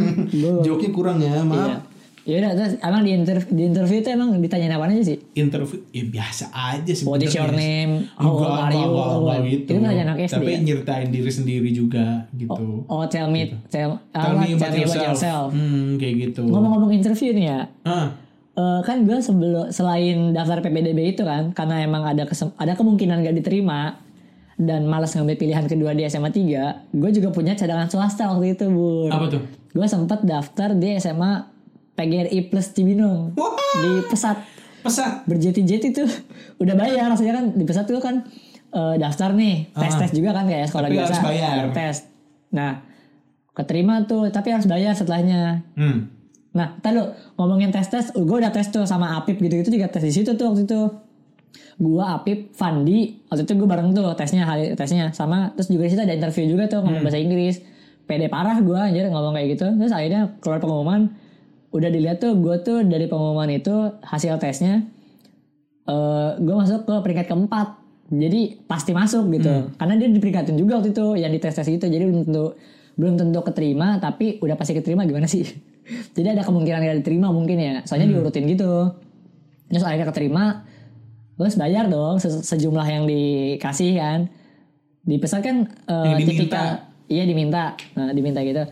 Joknya kurang ya maaf Iya. Ya udah, terus emang di interview, di interview itu emang ditanyain apa aja sih? interview ya biasa aja sih What is your name? How old are you? gitu. Itu anak SD Tapi ya? nyeritain diri sendiri juga gitu. Oh, tell me, tell, Tell apa, me about tell me about yourself. Hmm, kayak gitu. Ngomong-ngomong interview nih ya, Ah, eh, kan gue sebelum selain daftar PPDB itu kan, karena emang ada kesem- ada kemungkinan gak diterima dan malas ngambil pilihan kedua di SMA 3, gue juga punya cadangan swasta waktu itu, Bun. apa tuh? Gue sempet daftar di SMA PGRI Plus Cibinong. Wah, di Pesat. pesat. berjeti-jeti tuh. Udah bayar maksudnya kan di pesat tuh kan eh, daftar nih. Tes tes juga kan kayak sekolah Ah. Tapi biasa. harus bayar. tes. Nah keterima tuh tapi harus bayar setelahnya. Hmm. nah lu ngomongin tes tes gue udah tes tuh sama Apip gitu gitu juga tes di situ tuh waktu itu. Gua Apip Fandi waktu itu gue bareng tuh tesnya hari tesnya. Sama terus juga di situ ada interview juga tuh ngomong bahasa Inggris. Pede parah gue anjir ngomong kayak gitu. Terus akhirnya keluar pengumuman udah dilihat tuh gue tuh dari pengumuman itu hasil tesnya eh gue masuk ke peringkat keempat. Jadi pasti masuk gitu. Karena dia diperingkatin juga waktu itu yang di tes tes itu. Jadi belum tentu belum tentu keterima tapi udah pasti keterima gimana sih? Jadi ada kemungkinan gak diterima mungkin ya. Soalnya diurutin gitu. Terus akhirnya keterima terus bayar dong se- sejumlah yang dikasih kan. Di pesat kan eh, Yang diminta. tipikal iya diminta. Nah, diminta gitu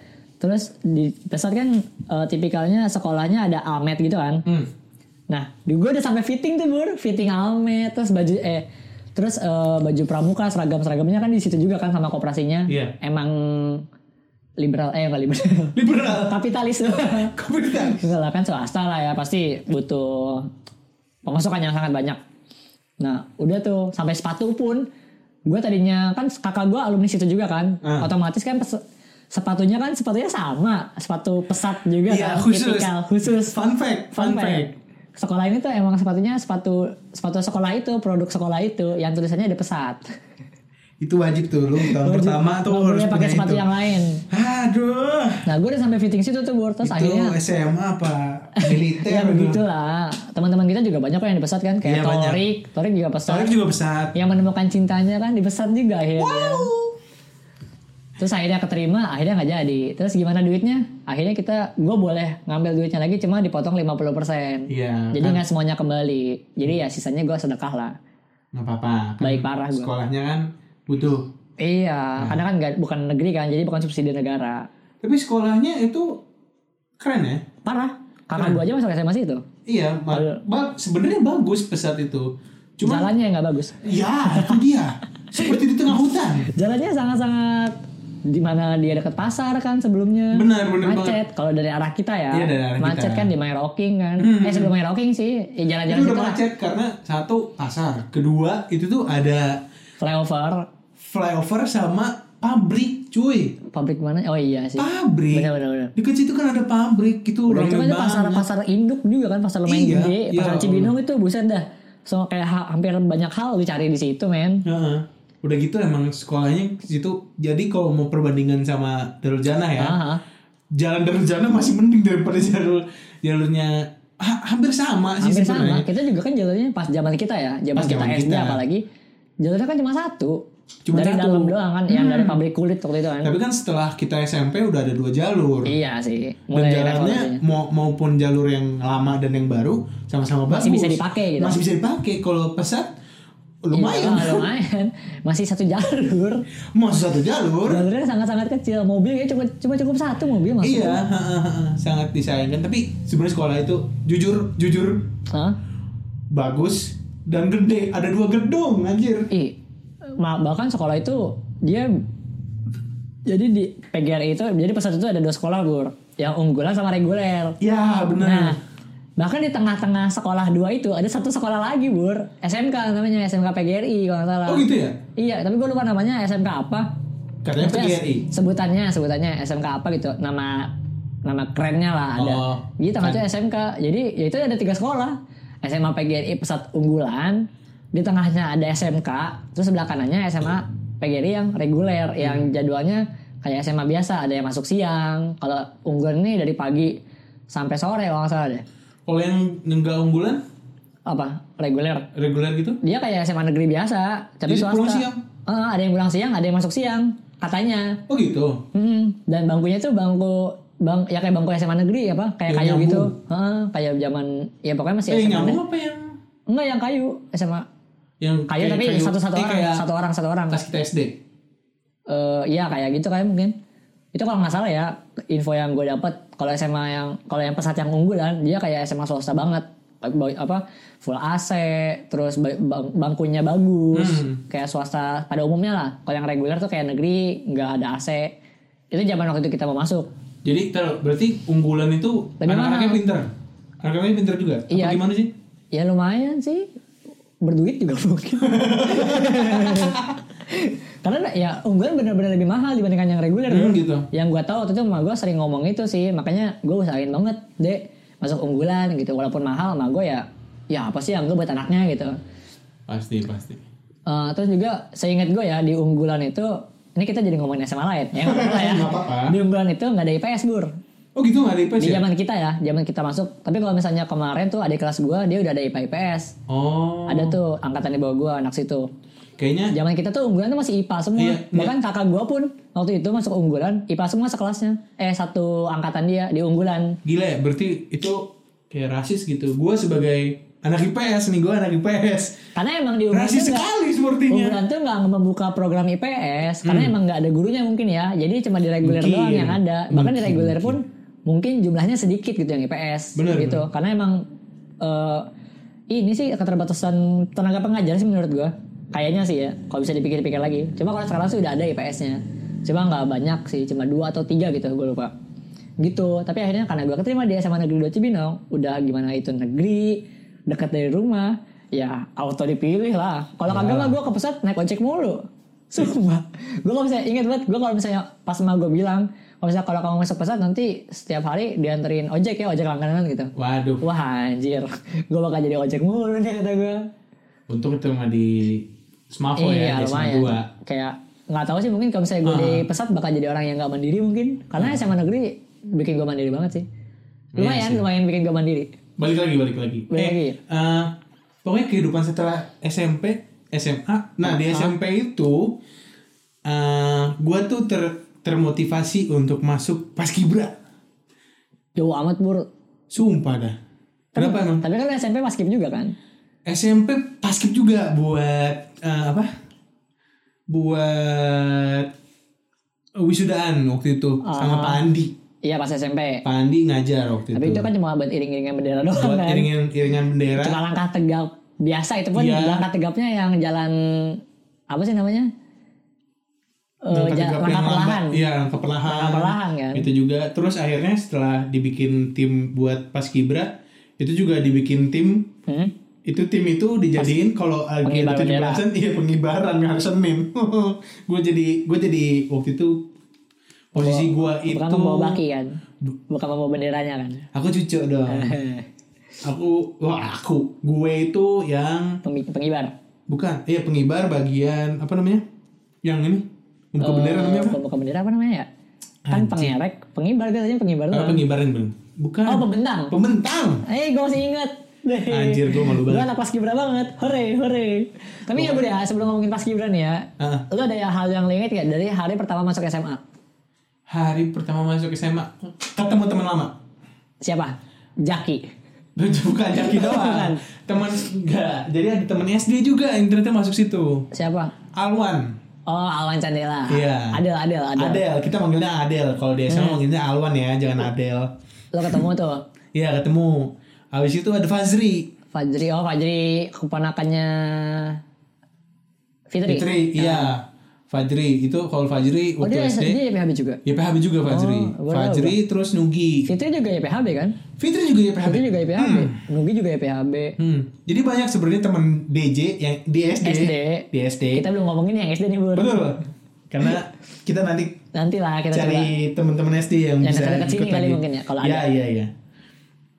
terus di pesat kan eh, tipikalnya sekolahnya ada almet gitu kan Hmm. Nah, di gue udah sampai fitting tuh bur, fitting almet, terus baju eh terus eh, baju pramuka seragam seragamnya kan di situ juga kan sama koperasinya. Iya. Emang liberal eh enggak liberal, Liberal. kapitalis. Kapitalis. Enggak lah kan swasta lah ya pasti butuh pemasukan yang sangat banyak. Nah, udah tuh sampai sepatu pun gue tadinya kan kakak gue alumni situ juga kan, Ah. otomatis kan pes- sepatunya kan sepatunya sama, sepatu pesat juga Iya, kan, khusus. tipikal khusus Fun fact, fun, fact. Sekolah ini tuh emang sepatunya sepatu sepatu sekolah itu, produk sekolah itu yang tulisannya ada pesat. Itu wajib tuh lu tahun Wajib. pertama tuh Nggak harus pakai sepatu itu. yang lain. Aduh. Nah, gue udah sampai fitting situ tuh, Bur. Terus itu akhirnya SMA apa militer ya gitu. begitulah. Teman-teman kita juga banyak kok yang di pesat kan, kayak Iya, banyak. Torik, Torik juga pesat. Soalnya juga pesat. Yang menemukan cintanya kan di pesat juga akhirnya. Terus akhirnya keterima, akhirnya nggak jadi. Terus gimana duitnya? Akhirnya kita, gue boleh ngambil duitnya lagi, cuma dipotong 50%. Iya. Jadi nggak semuanya kembali. Jadi ya sisanya gue sedekah lah. nggak apa-apa. Kan Baik parah gua. Sekolahnya kan butuh. Iya, karena kan nggak bukan negeri kan, jadi bukan subsidi negara. Tapi sekolahnya itu keren ya. Parah. Kakak gue aja masuk SMA situ. Iya, ba- ba- sebenarnya bagus pesat itu. Cuma Jalannya yang nggak bagus. ya itu dia. Seperti di tengah hutan. Jalannya sangat-sangat di mana dia deket pasar kan sebelumnya. Benar, benar macet. Kalau dari arah kita ya. Iya, dari arah macet kita. kan di My Rocking kan. Hmm. Eh sebelum My Rocking sih, ya jalan-jalan Itu udah lah. macet karena satu pasar, kedua itu tuh ada Flyover, flyover sama pabrik, cuy. pabrik mana? Oh iya sih. Pabrik. Benar-benar. benar. Dekat situ kan ada pabrik, itu Udah gitu itu pasar banget. pasar induk juga kan pasar lumayan Iya, gede. iya, Pasar Cibinong itu buset dah. So kayak ha- hampir banyak hal dicari di situ men. Heeh. Udah gitu emang sekolahnya di situ. Jadi kalau mau perbandingan sama Darul Jannah ya, Ah, jalan Darul Jannah masih mending daripada jalur jalurnya ha- hampir sama sih hampir sama. sebenarnya. Kita juga kan jalurnya pas zaman kita ya, zaman Pas kita SD apalagi. Jalurnya kan cuma satu. Cuma dari satu. dalam doang kan, yang dari pabrik kulit waktu itu kan. Tapi kan setelah kita SMP udah ada dua jalur. Iya sih. Dan Mulai jalannya revolusinya. mau maupun jalur yang lama dan yang baru sama-sama bagus. Masih bisa dipakai gitu. Masih bisa dipakai. Kalau pesat lumayan. Iya, lumayan. Masih satu jalur. Masih satu jalur. Jalurnya sangat-sangat kecil. Mobilnya cuma cuma cukup satu mobil masuk. Iya, sangat disayangkan. Tapi sebenarnya sekolah itu jujur jujur Hah? bagus dan gede. Ada dua gedung anjir. Ih, ma- bahkan sekolah itu dia jadi di PGRI itu jadi pesat itu ada dua sekolah bur yang unggulan sama reguler Ya benar. nah bahkan di tengah-tengah sekolah dua itu ada satu sekolah lagi bur. SMK namanya SMK PGRI kalau nggak salah. Oh gitu ya? iya tapi gue lupa namanya SMK apa. Katanya Maksudnya PGRI. sebutannya sebutannya SMK apa gitu. Nama nama kerennya lah ada. Oh, gitu tengah itu SMK jadi ya itu ada tiga sekolah. SMA PGRI pesat unggulan di tengahnya ada SMK terus sebelah kanannya SMA PGRI yang reguler yang jadwalnya kayak SMA biasa ada yang masuk siang. Kalau unggulan ini dari pagi sampai sore kalau nggak salah deh Kalau yang enggak unggulan apa reguler reguler gitu? dia kayak SMA negeri biasa tapi Jadi swasta pulang siang? Eh, ada yang pulang siang ada yang masuk siang katanya Oh gitu. Hmm, dan bangkunya tuh bangku bang ya kayak bangku SMA negeri apa kayak Yang kayu nyambung. gitu Heeh, kayak zaman ya pokoknya masih Eh, yang SMA negeri. apa yang enggak yang kayu SMA yang kayu tapi satu satu eh, orang kayak satu orang satu orang kelas kita SD. Eh iya kayak gitu kayak mungkin itu kalau nggak salah ya info yang gue dapat kalau SMA yang kalau yang pesat yang unggulan dia kayak SMA swasta banget Ba- apa full AC terus ba- bang- bangkunya bagus Hmm. kayak swasta pada umumnya lah kalau yang reguler tuh kayak negeri nggak ada AC itu zaman waktu itu kita mau masuk Jadi taruh, berarti unggulan itu anak-anaknya pinter. Anak-anaknya pinter juga. Iya. Apa gimana sih? Ya lumayan sih. Berduit juga mungkin. Karena ya unggulan benar-benar lebih mahal dibandingkan yang reguler. Hmm, bro. gitu. Yang gue tahu waktu itu emak gue sering ngomong itu sih. Makanya gue usahain banget deh masuk unggulan gitu. Walaupun mahal emak gue ya ya apa sih yang gue buat anaknya gitu. Pasti, pasti. Eh, terus juga seingat gue ya di unggulan itu ini kita jadi ngomongin SMA lain ya apa-apa ya. Di unggulan itu nggak ada IPS bur. Oh gitu nggak ada IPS Di ya? zaman kita ya, zaman kita masuk. Tapi kalau misalnya kemarin tuh adik kelas gue dia udah ada IPA IPS. Oh. Ada tuh angkatan di bawah gue anak situ. Kayaknya Zaman kita tuh unggulan tuh masih IPA semua. Iya, Bahkan kakak gua pun waktu itu masuk unggulan, IPA semua sekelasnya. Eh satu angkatan dia di unggulan. gila ya, berarti itu kayak rasis gitu. Gue sebagai anak IPS nih, gue anak IPS. Karena emang di unggulan Rasis sekali sepertinya. Unggulan tuh nggak membuka program IPS karena emang nggak ada gurunya mungkin ya. Jadi cuma di reguler Hmm. Mungkin. doang yang ada. Bahkan di reguler pun mungkin jumlahnya sedikit gitu yang IPS Bener, gitu. Karena emang eh, ini sih keterbatasan tenaga pengajar sih menurut gua. Kayaknya sih ya, kalau bisa dipikir-pikir lagi. Cuma kalau sekarang sih udah ada IPS-nya. Cuma nggak banyak sih, cuma dua atau tiga gitu, gue lupa. Gitu. Tapi akhirnya karena gue keterima di SMA Negeri 2 Cibinong, udah gimana itu negeri, dekat dari rumah, ya auto dipilih lah. Kalau kagak mah gue ke pusat naik ojek mulu. Sumpah. gue kalau misalnya inget banget, gue kalau misalnya pas sama gue bilang, kalau misalnya kalau kamu masuk pesat nanti setiap hari dianterin ojek ya, ojek langganan gitu. Waduh, Wah anjir, gue bakal jadi ojek mulu nih kata gue. untung itu mah di Smavo ya, iya di SMA lumayan. gua. Kayak nggak tahu sih mungkin kalau misalnya gue di pesat bakal jadi orang yang nggak mandiri mungkin. Karena SMA negeri bikin gue mandiri banget sih. Lumayan, Iya sih. lumayan bikin gue mandiri. Balik lagi, balik lagi. Balik eh, lagi. eh, pokoknya kehidupan setelah SMP, SMA. Nah, di SMP itu eh gua tuh ter termotivasi untuk masuk paskibra. Jauh amat bur. Sumpah dah. Kenapa emang? Tapi kan SMP pas skip juga kan? SMP paskib juga buat eh, apa? Buat wisudaan waktu itu sama Pak Andi. Iya pas SMP. Pak Andi ngajar waktu Tapi itu. itu kan cuma buat iring-iringan bendera doang buat kan. iringan iringan bendera. Cuma langkah tegap biasa itu pun Iya. langkah tegapnya yang jalan apa sih namanya? Eh, Langkah ja- tegap langkah perlahan. Iya, langkah perlahan. Langkah perlahan kan. Itu juga terus akhirnya setelah dibikin tim buat paskibra itu juga dibikin tim Hmm? Itu tim itu dijadiin kalau lagi Pengibar bendera. 17-an iya pengibaran hari Senin. gue jadi gue jadi waktu itu posisi gue itu Bukan membawa baki kan? Bukan membawa benderanya kan? aku cucuk dong. aku wah aku gue itu yang Pengibar. bukan iya pengibar bagian apa namanya? Yang ini membuka bendera namanya apa? Bukan bendera apa namanya ya? Kan pengerek, pengibar katanya pengibar doang. pengibaran belum? Bukan. Oh pembentang. Pembentang. Eh gue masih inget. Anjir, gua malu Gue banget. anak paskibra banget. Hore, hore. Tapi ya Bud ya, sebelum ngomongin paskibra nih ya. Heeh. Lu ada hal yang inget gak dari hari pertama masuk SMA? Hari pertama masuk SMA ketemu teman lama. Siapa? Jaki. Bukan Jaki doang. Teman enggak. Jadi ada teman SD juga yang ternyata masuk situ. Siapa? Alwan. Oh, Alwan Candela. Iya. Adel, Adel, Adel. Adel, kita manggilnya Adel. Kalau di SMA manggilnya Alwan ya, jangan Adel. Lo ketemu tuh. Iya, ketemu. Habis itu ada Fazri. Fajri, oh Fajri keponakannya Fitri. Fitri, iya. Fajri itu kalau Fajri Oh waktu dia, SD. dia YPHB juga. YPHB juga Fajri. Oh, gua tahu, Fajri terus Nugi. Fitri juga YPHB kan? Fitri juga YPHB. Fitri juga YPHB. Nugi juga YPHB. Hmm. Jadi banyak sebenarnya teman DJ yang di SD. SD. Di SD. Kita belum ngomongin yang SD nih Bur. Betul. Karena kita nanti Nanti lah kita cari teman-teman SD yang, Yang bisa ikut kali mungkin ya, kalau Iya, ada. iya, iya.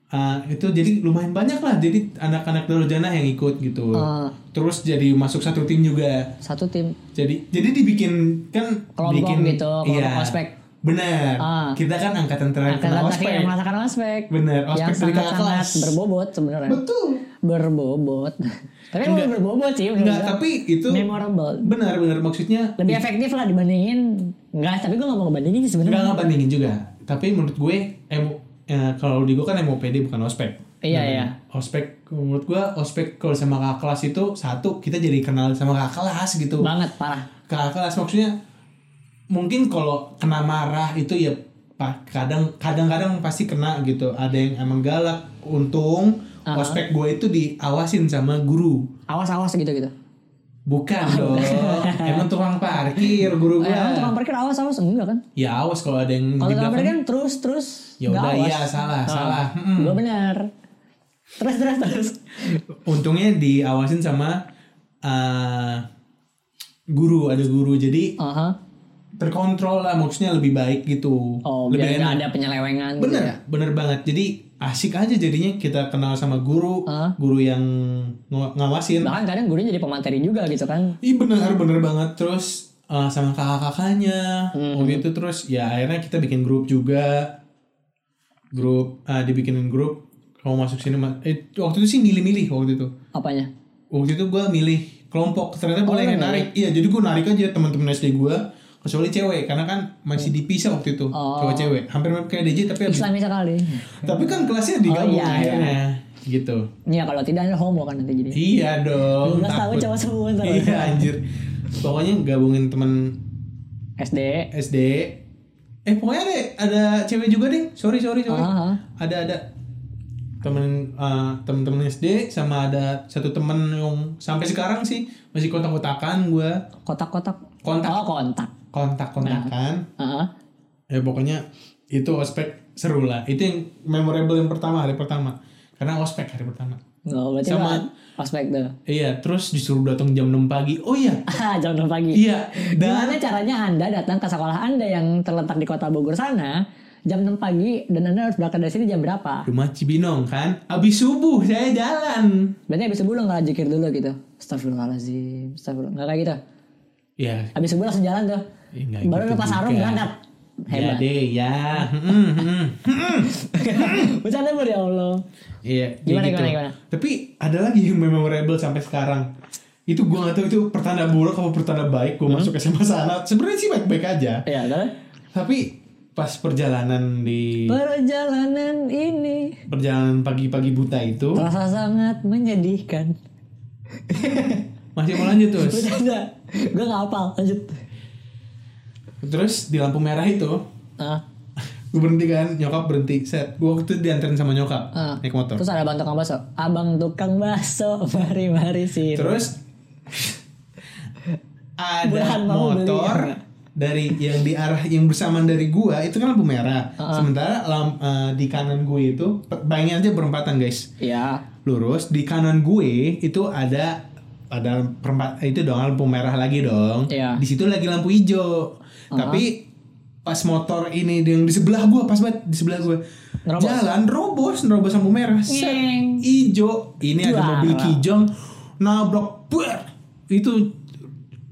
Ah, itu jadi lumayan banyak lah jadi anak-anak Darujana yang ikut gitu. Ah. Terus jadi masuk satu tim juga. Satu tim. Jadi jadi dibikin kan Kelompok bikin gitu, kelompok ospek. Benar. Ah. Kita kan angkatan terakhir terakhir ospek. yang merasakan ospek. Bener, ospek yang sangat-sangat kelas. berbobot sebenarnya. Betul. Berbobot. Tapi Enggak. berbobot sih. Enggak, tapi itu memorable. benar benar maksudnya Lebih efektif lah dibandingin enggak, tapi gue gak mau Enggak sebenarnya. nggak bandingin juga. Tapi menurut gue emo eh, kalau di gue kan MOPD bukan ospek. Iya, iya. Ospek menurut gue ospek kalau sama kakak kelas itu satu kita jadi kenal sama kakak kelas gitu. Banget parah. Kakak kelas maksudnya mungkin kalau kena marah itu ya pak kadang kadang-kadang pasti kena gitu. Ada yang emang galak. Untung Aha. ospek gue itu diawasin sama guru. Awas-awas gitu-gitu. Bukan dong. emang tukang parkir guru Eh, gue. emang tukang parkir awas-awas enggak kan? Ya awas kalau ada yang Kalau di tukang parkir kan terus-terus Ya udah iya salah salah. Mm-mm. Gue benar. Terus terus terus. Untungnya diawasin sama eh, guru ada guru jadi Aha. terkontrol lah maksudnya lebih baik gitu. Oh, lebih biar enak. ada penyelewengan gitu Bener, ya. bener banget. Jadi asik aja jadinya kita kenal sama guru, Ah. guru yang ng- ngawasin. Bahkan kadang gurunya jadi pemateri juga gitu kan. Ih bener bener banget terus eh, sama kakak-kakaknya Hmm. waktu itu terus ya akhirnya kita bikin grup juga grup ah dibikinin grup kamu masuk sini eh waktu itu sih milih-milih waktu itu Apanya? waktu itu gue milih kelompok ternyata boleh lu yang narik iya jadi gue narik aja teman-teman SD gue kecuali cewek karena kan masih dipisah waktu itu Oh. cowok cewek hampir mirip kayak DJ tapi Islami sekali. tapi kan kelasnya digabung Oh, iya, akhirnya gitu Iya kalau tidak ada homo kan nanti jadi. iya dong 12 tahun takut. cowok semua iya anjir pokoknya gabungin temen SD. SD eh pokoknya ada ada cewek juga deh sorry sorry sorry Ah, ah. ada ada temen uh, temen-temen SD sama ada satu temen yang sampai sekarang sih masih kontak-kontakan gue Kotak-kotak. Kontak. Oh kontak. Kontak-kontakan Ah, ah. ya pokoknya itu ospek seru lah itu yang memorable yang pertama hari pertama karena ospek hari pertama Oh, berarti Sama- ospek tuh. iya terus disuruh datang jam 6 pagi oh iya jam 6 pagi. iya dan Gimana caranya Anda datang ke sekolah Anda yang terletak di kota Bogor sana jam 6 pagi dan Anda harus berangkat dari sini jam berapa? rumah Cibinong kan abis subuh saya jalan Berarti habis subuh lo nggak zikir dulu gitu. Astagfirullahaladzim. Astagfirullah. Nggak kayak gitu. ya Habis subuh langsung jalan tuh. Ya, Baru gitu lepas sarung berangkat. ya Hebat. deh ya Hmm, hmm. Bercanda Bur, ya Allah. Iya, Gimana, ya gitu. gimana, gimana? Tapi ada lagi yang memorable sampai sekarang. Itu gua gak tahu itu pertanda buruk apa pertanda baik Hmm? gua masuk SMA sana. Sebenarnya sih baik-baik aja. Iya, kan? Tapi pas perjalanan di Perjalanan ini perjalanan pagi-pagi buta itu terasa sangat menyedihkan. masih mau lanjut terus. Udah udah, gue nggak hafal lanjut. Terus di lampu merah itu Ah, gue berhenti kan nyokap berhenti set gue waktu itu dianterin sama nyokap ah. naik motor Terus ada abang tukang bakso. Abang tukang bakso, mari mari sih. terus ada beli, motor ya. dari yang di arah yang bersamaan dari gua itu kan lampu merah Ah, sementara lam, eh, di kanan gue itu bayangin aja perempatan guys Ya, lurus di kanan gue itu ada ada perempat itu dong lampu merah lagi dong Iya. di situ lagi lampu hijau tapi pas motor ini yang di sebelah gua pas banget di sebelah gua Nerobos. jalan robos nerobos lampu merah set hijau ini ada mobil kijang nabrak ber itu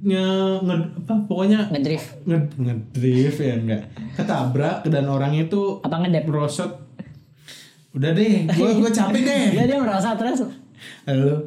nge, nge- apa pokoknya ngedrift. nge, ngedrift ya enggak ketabrak dan orangnya itu Apa ngedep? merosot udah deh gua gua capek deh Dia dia merasa terus. Lalu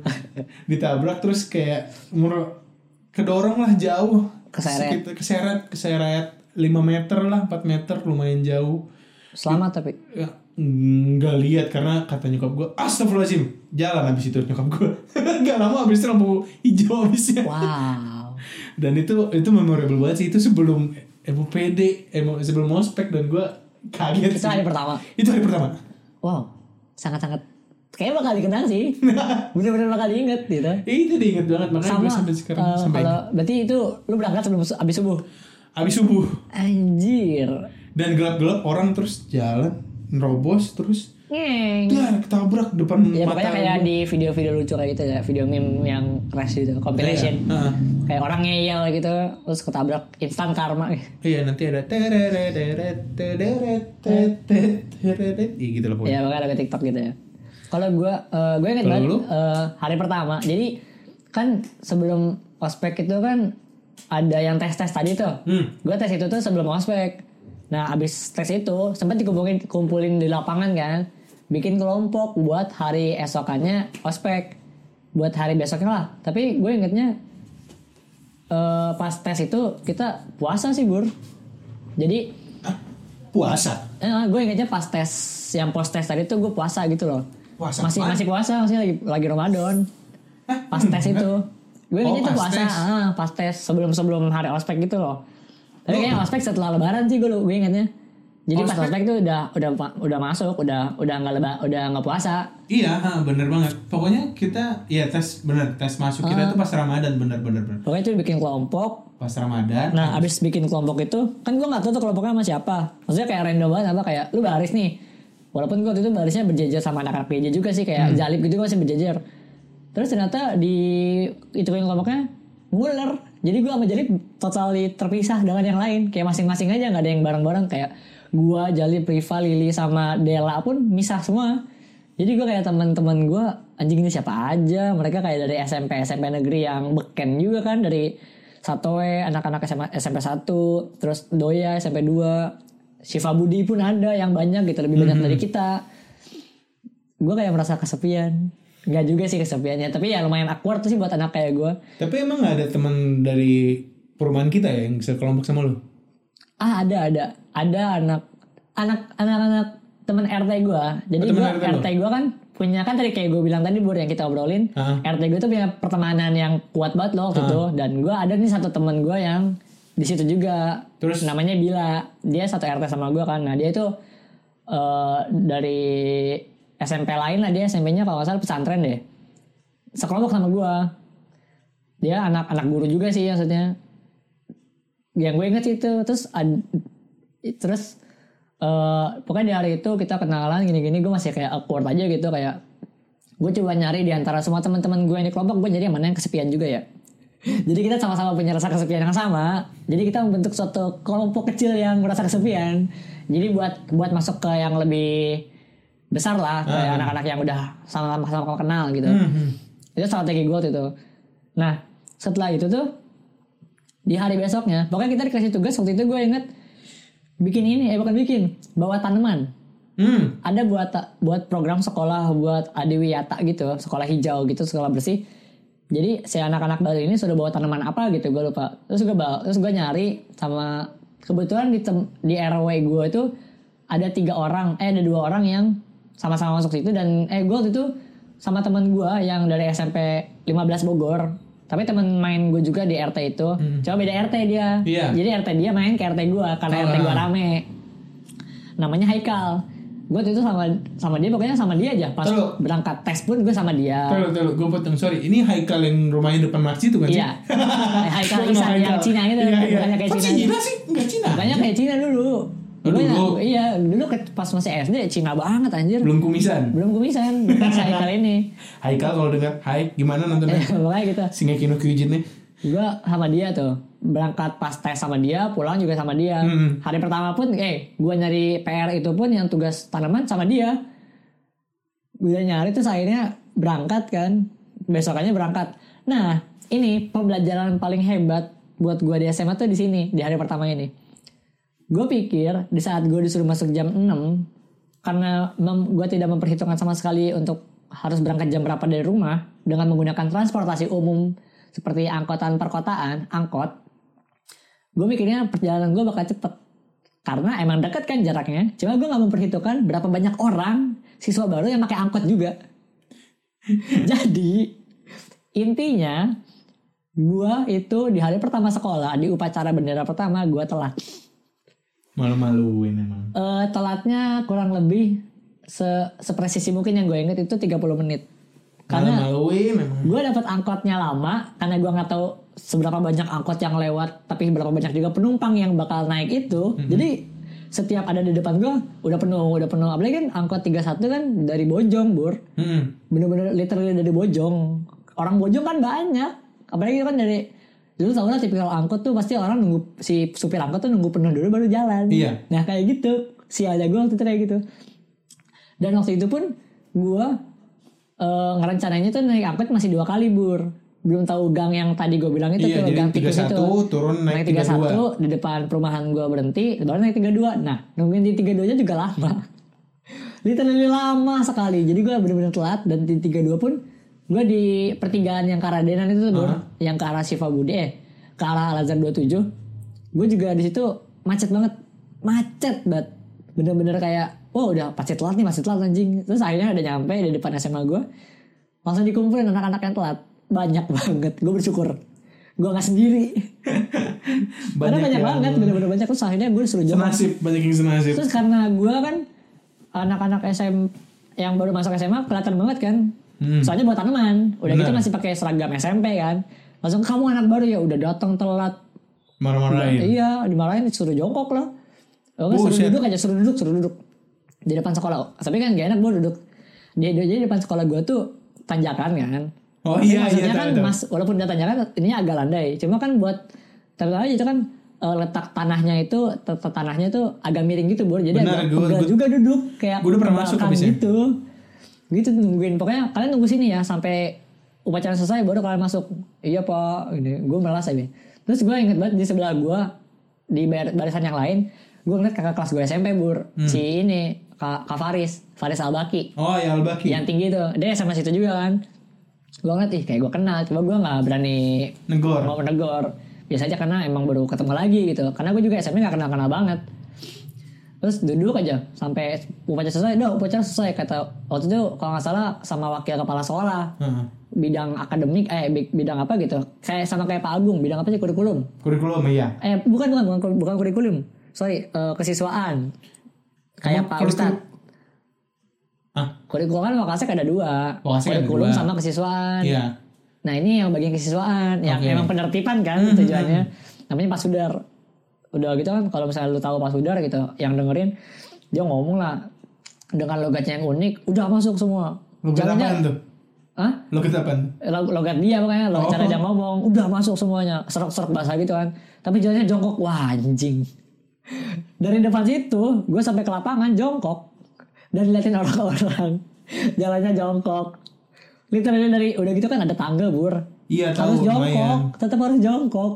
ditabrak terus kayak mur kedorong lah jauh. Keseret. Keseret, keseret 5 meter lah, 4 meter lumayan jauh. Selamat tapi. Ya, nggak lihat karena kata nyokap gue astagfirullahaladzim jalan habis itu nyokap gue nggak lama habis itu lampu hijau habisnya Wow. dan itu itu memorable banget sih itu sebelum MUPD emo, sebelum ospek dan gue kaget Itu sih. hari pertama. itu hari pertama Wow. Sangat-sangat kayaknya bakal dikenang sih. Bener-bener bakal diinget gitu. Itu diinget banget makanya Sama gue sampai sekarang eh, sampai kalau berarti itu lu berangkat sebelum abis subuh. habis subuh Anjir. dan gelap-gelap orang terus jalan nerobos terus Ngeng. dar ketabrak depan Ya mata kayak di video-video lucu kayak gitu ya, video meme yang crash gitu, compilation. Iya, heeh. Kayak orang ngeyel gitu, terus ketabrak instan karma. Iya nanti ada tereret teret teret teret Iya gitu loh pokoknya. Ya makanya ada TikTok gitu ya. Kalau gue, gue inget banget lu? eh, hari pertama. Jadi kan sebelum ospek itu kan ada yang tes tes tadi tuh. Hmm. Gue tes itu tuh sebelum ospek. Nah abis tes itu sempat dikumpulin kumpulin di lapangan kan, bikin kelompok buat hari esokannya ospek, buat hari besoknya lah. Tapi gue ingetnya eh, pas tes itu kita puasa sih bur. Jadi Ah, puasa. Eh, gue ingetnya pas tes yang post tes tadi tuh gue puasa gitu loh. Puasa masih apaan? masih puasa masih lagi lagi Ramadan. Hah? Pas tes itu. Gue Oh, tuh puasa, tes. ah, pas tes sebelum sebelum hari ospek gitu loh. Tapi kayaknya ospek setelah lebaran sih gue gue ingetnya. Jadi pas Ospek? ospek tuh udah udah udah masuk, udah udah nggak leba, udah nggak puasa. Iya, ha, bener banget. Pokoknya kita, ya tes bener tes masuk kita tuh pas Ramadan bener bener bener. Pokoknya itu bikin kelompok. Pas Ramadan. Nah, abis bikin kelompok itu, kan gue nggak tahu tuh kelompoknya sama siapa. Maksudnya kayak random banget apa kayak lu baris nih. Walaupun gue waktu itu barisnya berjejer sama anak-anak PJ juga sih kayak jalip gitu gue masih berjejer. Terus ternyata di itu kelompoknya nguler. Jadi gue sama Jalip totally terpisah dengan yang lain. Kayak masing-masing aja nggak ada yang bareng-bareng kayak gue, Jalip, Riva, Lili sama Dela pun misah semua. Jadi gue kayak teman-teman gue anjing ini siapa aja. Mereka kayak dari SMP SMP negeri yang beken juga kan dari Satoe, anak-anak SMA, SMP 1, terus Doya SMP 2, Shiva Budi pun ada yang banyak gitu, lebih banyak dari kita. Gue kayak merasa kesepian. Enggak juga sih kesepiannya, tapi ya lumayan awkward tuh sih buat anak kayak gue. Tapi emang gak ada teman dari perumahan kita ya yang sekelompok sama lu? Ah ada ada ada anak anak anak anak teman RT gue. Jadi Oh, gue RT gue kan punya kan tadi kayak gue bilang tadi bur yang kita obrolin. Ah. RT gue tuh punya pertemanan yang kuat banget loh waktu itu. Dan gue ada nih satu teman gue yang di situ juga. Terus? namanya Bila. Dia satu RT sama gue kan. Nah dia itu eh, dari SMP lain lah dia SMP-nya kalau salah pesantren deh. Sekelompok sama gue. Dia anak anak guru juga sih maksudnya yang gue inget itu terus ad- terus eh pokoknya di hari itu kita kenalan gini-gini gue masih kayak awkward aja gitu kayak gue coba nyari di antara semua teman-teman gue yang di kelompok gue jadi yang mana yang kesepian juga ya jadi kita sama-sama punya rasa kesepian yang sama. Jadi kita membentuk suatu kelompok kecil yang merasa kesepian. Jadi buat buat masuk ke yang lebih besar lah kayak anak-anak yang udah sama-sama sama kenal gitu. Hmm. itu strategi gue waktu itu. Nah setelah itu tuh di hari besoknya pokoknya kita dikasih tugas waktu itu gue inget bikin ini eh bukan bikin bawa tanaman. Hmm. ada buat buat program sekolah buat adiwiyata gitu sekolah hijau gitu sekolah bersih jadi si anak-anak baru ini sudah bawa tanaman apa gitu gue lupa terus gue bawa terus gue nyari sama kebetulan di tem- di RW gue itu ada tiga orang eh ada dua orang yang sama-sama masuk situ dan eh gue waktu itu sama teman gue yang dari SMP 15 Bogor tapi teman main gue juga di RT itu cuma beda RT dia Hmm. Iya. jadi RT dia main ke RT gue karena Oh, RT gue ah. rame namanya Haikal gue tuh itu sama sama dia pokoknya sama dia aja pas Tunggu. berangkat tes pun gue sama dia Tunggu, tunggu, gue potong sorry. Ini Haikal yang rumahnya depan masjid tuh kan? Iya. Haikal Isan kenal yang Haikal. Cina gitu, Iya, iya. bukannya kayak Cina. Cina sih? Enggak Cina. Makanya kayak Cina dulu. Oh, dulu. iya, dulu pas masih SD Cina banget anjir. Belum kumisan. Belum kumisan, bukan kali ini. Haikal kalau dengar, hai gimana nontonnya? Eh, Makanya gitu. Shingeki no Kyojin nih. Gue sama dia tuh. Berangkat pas tes sama dia, pulang juga sama dia. Hmm. Hari pertama pun, eh, gue nyari PR itu pun yang tugas tanaman sama dia. Gue nyari terus akhirnya berangkat kan. Besokannya berangkat. Nah, ini pembelajaran paling hebat buat gue di SMA tuh di sini, di hari pertama ini. Gue pikir di saat gue disuruh masuk jam 6, karena gue tidak memperhitungkan sama sekali untuk harus berangkat jam berapa dari rumah dengan menggunakan transportasi umum seperti angkutan perkotaan, angkot, gue mikirnya perjalanan gue bakal cepet. Karena emang deket kan jaraknya. Cuma gue nggak memperhitungkan berapa banyak orang siswa baru yang pakai angkot juga. Jadi intinya gue itu di hari pertama sekolah di upacara bendera pertama gue telat. Malu-maluin emang. Eh, telatnya kurang lebih se sepresisi mungkin yang gue inget itu 30 menit karena Malu-maluin emang. gue dapat angkotnya lama karena gue nggak tahu seberapa banyak angkot yang lewat tapi berapa banyak juga penumpang yang bakal naik itu. Jadi setiap ada di depan gue udah penuh udah penuh. Apalagi kan angkot 31 kan dari Bojong bur. Hmm. bener-bener literally dari Bojong. Orang Bojong kan banyak. Apalagi kan dari dulu tau lah tipikal angkot tuh pasti orang nunggu si supir angkot tuh nunggu penuh dulu baru jalan. Iya. nah kayak gitu. Si ada gue waktu itu kayak gitu. Dan waktu itu pun gue eh ngerencanainnya tuh naik angkot masih dua kali bur. Belum tahu gang yang tadi gue bilang itu Iya, tuh gang tikus 31 itu turun naik naik 32. 31 di depan perumahan gue berhenti baru naik 32 nah nungguin di 32 nya juga lama. Literally lama sekali. Jadi gue bener-bener telat dan di 32 pun gue di pertigaan yang ke arah Denan itu tuh Bur. Yang ke arah Siva Budi eh ke arah Al Azhar 27 gue juga di situ macet banget. Macet banget. Bener-bener kayak oh udah pasti telat nih masih telat anjing terus akhirnya udah nyampe di depan SMA gue langsung dikumpulin anak-anak yang telat banyak banget gue bersyukur gue nggak sendiri karena banyak yang banget bener-bener banyak terus akhirnya gue disuruh jongkok Senasib, banyak yang senasib. Terus karena gue kan anak-anak SM yang baru masuk SMA kelihatan banget kan. Hmm. Soalnya buat tanaman. Udah gitu Benar. masih pakai seragam SMP kan. Langsung kamu anak baru ya udah datang telat. Marah-marahin. Iya, dimarahin disuruh jongkok loh. Oh, suruh Buset. duduk aja, suruh duduk, suruh duduk. Di depan sekolah. Tapi kan gak enak gue duduk. Di, di, di depan sekolah gue tuh tanjakan kan. Oh Tapi iya, maksudnya iya, kan tahu, mas walaupun udah tanjakan ini agak landai. Cuma kan buat terutama itu kan eh, letak tanahnya itu tanahnya itu agak miring gitu bor. Jadi Benar, agak pegel gua- juga duduk kayak gua udah pernah masuk gitu. Gitu nungguin pokoknya kalian tunggu sini ya sampai upacara selesai baru kalian masuk. Iya pak, ini gue malas aja. Terus gue inget banget di sebelah gue di bar- barisan yang lain gue ngeliat kakak kelas gue SMP bur Hmm. si ini kak, kak Faris. Faris Albaki Oh ya Albaki. yang tinggi tuh dia sama situ juga kan. Gue ngeliat ih kayak gue kenal. Cuma gue nggak berani Negor. mau menegur biasa aja karena emang baru ketemu lagi gitu. Karena gue juga SMP gak kenal kenal banget. Terus duduk aja. Sampai upacara selesai. Udah upacara selesai kata waktu itu kalau nggak salah sama wakil kepala sekolah. Heeh. bidang akademik eh bi- bidang apa gitu. Kayak sama kayak Pak Agung bidang apa sih? Kurikulum. Kurikulum iya. eh bukan bukan bukan, bukan kurikulum. Sorry eh, kesiswaan kayak Pak kurikulum- Ustadz Ah, kurikulum kan makasnya ada dua ada kurikulum dua. sama kesiswaan iya. Nah ini yang bagian kesiswaan, yang Oke. emang penertiban kan Hmm, tujuannya. Namanya pasudar. Udah gitu kan kalau misalnya lu tahu pasudar gitu, yang dengerin dia ngomong lah dengan logatnya yang unik, udah masuk semua. Logat Jangan- apaan tuh? Hah? Logat apaan? Log- Logat dia makanya, logat Oh. cara dia ngomong, udah masuk semuanya, serok-serok bahasa gitu kan. Tapi jalannya jongkok, wah anjing. Dari depan situ, gue sampai ke lapangan jongkok dan liatin orang-orang. Jalannya jongkok. Literally dari udah gitu kan ada tangga bur. Iya tahu harus jongkok, lumayan. tetap harus jongkok.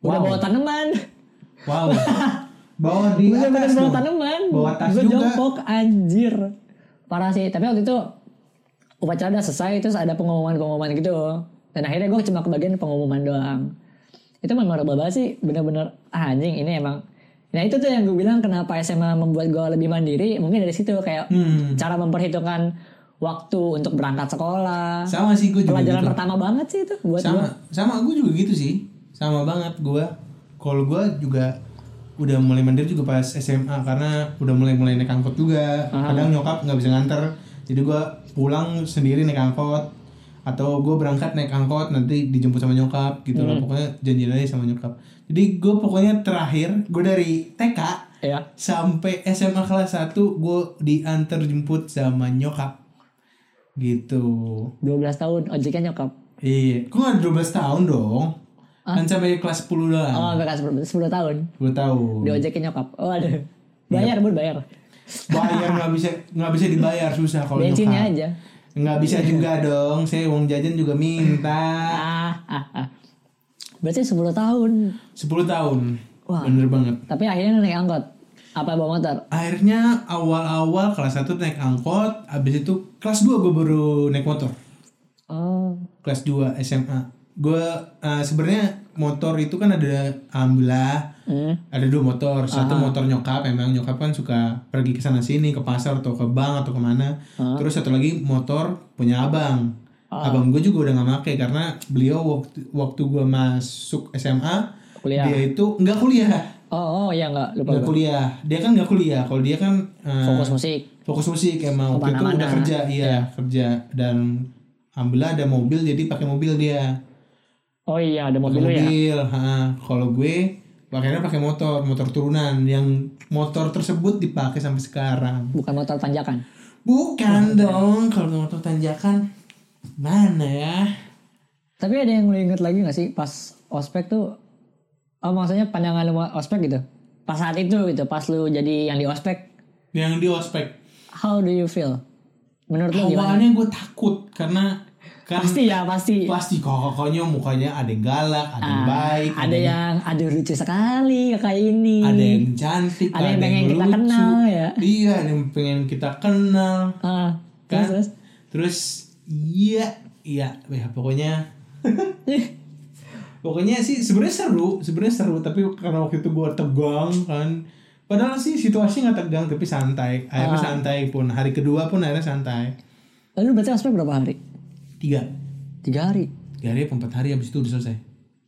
Udah Wow. bawa tanaman, Wow. Bawa di udah atas bawa tanaman, Bawa tas Gua juga. jongkok anjir. Parah sih, tapi waktu itu upacara udah selesai terus ada pengumuman-pengumuman gitu. Dan akhirnya gue cuma kebagian pengumuman doang. itu memorable banget sih bener-bener ah, anjing ini emang nah itu tuh yang gue bilang kenapa SMA membuat gue lebih mandiri mungkin dari situ kayak Hmm. cara memperhitungkan waktu untuk berangkat sekolah. Sama sih gue juga pelajaran gitu. pertama banget sih itu buat sama gue sama gue juga gitu sih. Sama banget gue kalau gue juga udah mulai mandiri juga pas SMA karena udah mulai mulai naik angkot juga. Kadang nyokap nggak bisa nganter jadi gue pulang sendiri naik angkot atau gue berangkat naik angkot nanti dijemput sama nyokap gitu Hmm. loh pokoknya janjian aja sama nyokap. Jadi gue pokoknya terakhir gue dari TK ya sampai SMA kelas 1 gue diantar jemput sama nyokap. Gitu. 12 tahun ojeknya nyokap? Iya, kok gak 12 tahun dong? Kan sampai kelas 10 doang. oh bekas 10, 10 tahun? 10 tahun. di ojeknya nyokap? Oh aduh bayar bun bayar. Bayar nggak bisa nggak bisa dibayar. Susah kalau bensinnya nyokap. aja Nggak bisa juga dong. Saya uang jajan juga minta. berarti 10 tahun 10 tahun. Wah. Bener banget. tapi akhirnya naik angkot apa bawa motor Akhirnya awal-awal kelas 1 naik angkot, habis itu kelas 2 gue baru naik motor. oh Kelas 2 SMA. Gue eh, sebenarnya motor itu kan ada alhamdulillah hmm. ada dua motor. Satu motor nyokap emang nyokap kan suka pergi ke sana sini ke pasar atau ke bank atau ke mana terus satu lagi motor punya abang. Abang gue juga udah nggak make karena beliau waktu waktu gue masuk SMA Kuliah. dia itu nggak kuliah. Oh oh ya nggak. Lupa nggak kuliah. Dia kan nggak kuliah. Kalau dia kan eh, fokus musik. fokus musik emang. Waktu itu udah kerja iya kerja. Dan alhamdulillah ada mobil jadi pakai mobil dia oh iya ada mobil lu ya? Mobil kalau gue pakainya pakai motor motor turunan. Yang motor tersebut dipakai sampai sekarang. Bukan motor tanjakan? Bukan dong. Kalau motor tanjakan mana ya? Tapi ada yang lu inget lagi gak sih? Pas ospek tuh oh maksudnya pandangan lu ospek gitu? Pas saat itu gitu pas lu jadi yang di ospek? Yang di ospek. How do you feel? Menurut lu gimana? Awalnya gue takut karena kan pasti ya pasti. pasti kokoknya mukanya ada yang galak ada yang baik Ah, ada yang ada lucu sekali kakak ini. ada yang cantik Ada yang pengen kita lucu. kenal, ya. iya ada yang pengen kita kenal. Ah kan? terus, terus? Iya iya ya pokoknya. Pokoknya sih sebenarnya seru sebenarnya seru tapi karena waktu itu gue tegang kan. Padahal sih situasi nggak tegang tapi santai. Akhirnya santai pun. Hari kedua pun akhirnya santai. Lalu berarti ospek berapa hari tiga. Tiga hari? Tiga hari empat hari? Habis itu udah selesai.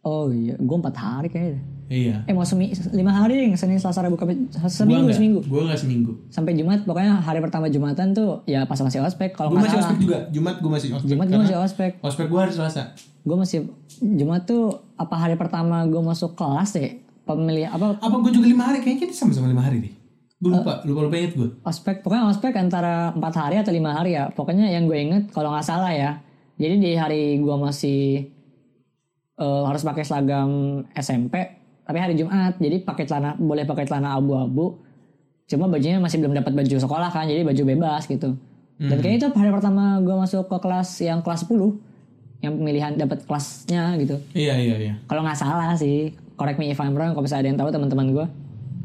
Oh iya gue empat hari kayaknya. Iya. Eh mau semi lima hari deh senin selasa rabu kamis Gua seminggu nggak- seminggu? Gua nggak seminggu. Sampai jumat pokoknya hari pertama jumatan tuh ya pas masih ospek kalau gue masih salah. ospek juga. Jumat gue masih ospek. Jumat gue masih ospek. ospek gue hari selasa. Gue masih jumat tuh apa hari pertama gue masuk kelas deh? Pemilih apa? Apa gue juga lima hari? Kayaknya kita sama-sama lima hari deh. Gue lupa lupa lupa inget gue ospek pokoknya ospek antara empat hari atau lima hari ya. Pokoknya yang gue inget kalau nggak salah ya jadi di hari gue masih eh, harus pakai seragam SMP tapi hari Jumat. Jadi pakai celana boleh pakai celana abu-abu. Cuma bajunya masih belum dapat baju sekolah kan jadi baju bebas gitu. Dan kayaknya itu hari pertama gue masuk ke kelas yang kelas 10 yang pemilihan dapat kelasnya gitu. Iya iya iya. Kalau nggak salah sih correct me if I'm wrong kalau misalnya ada yang tahu teman-teman gue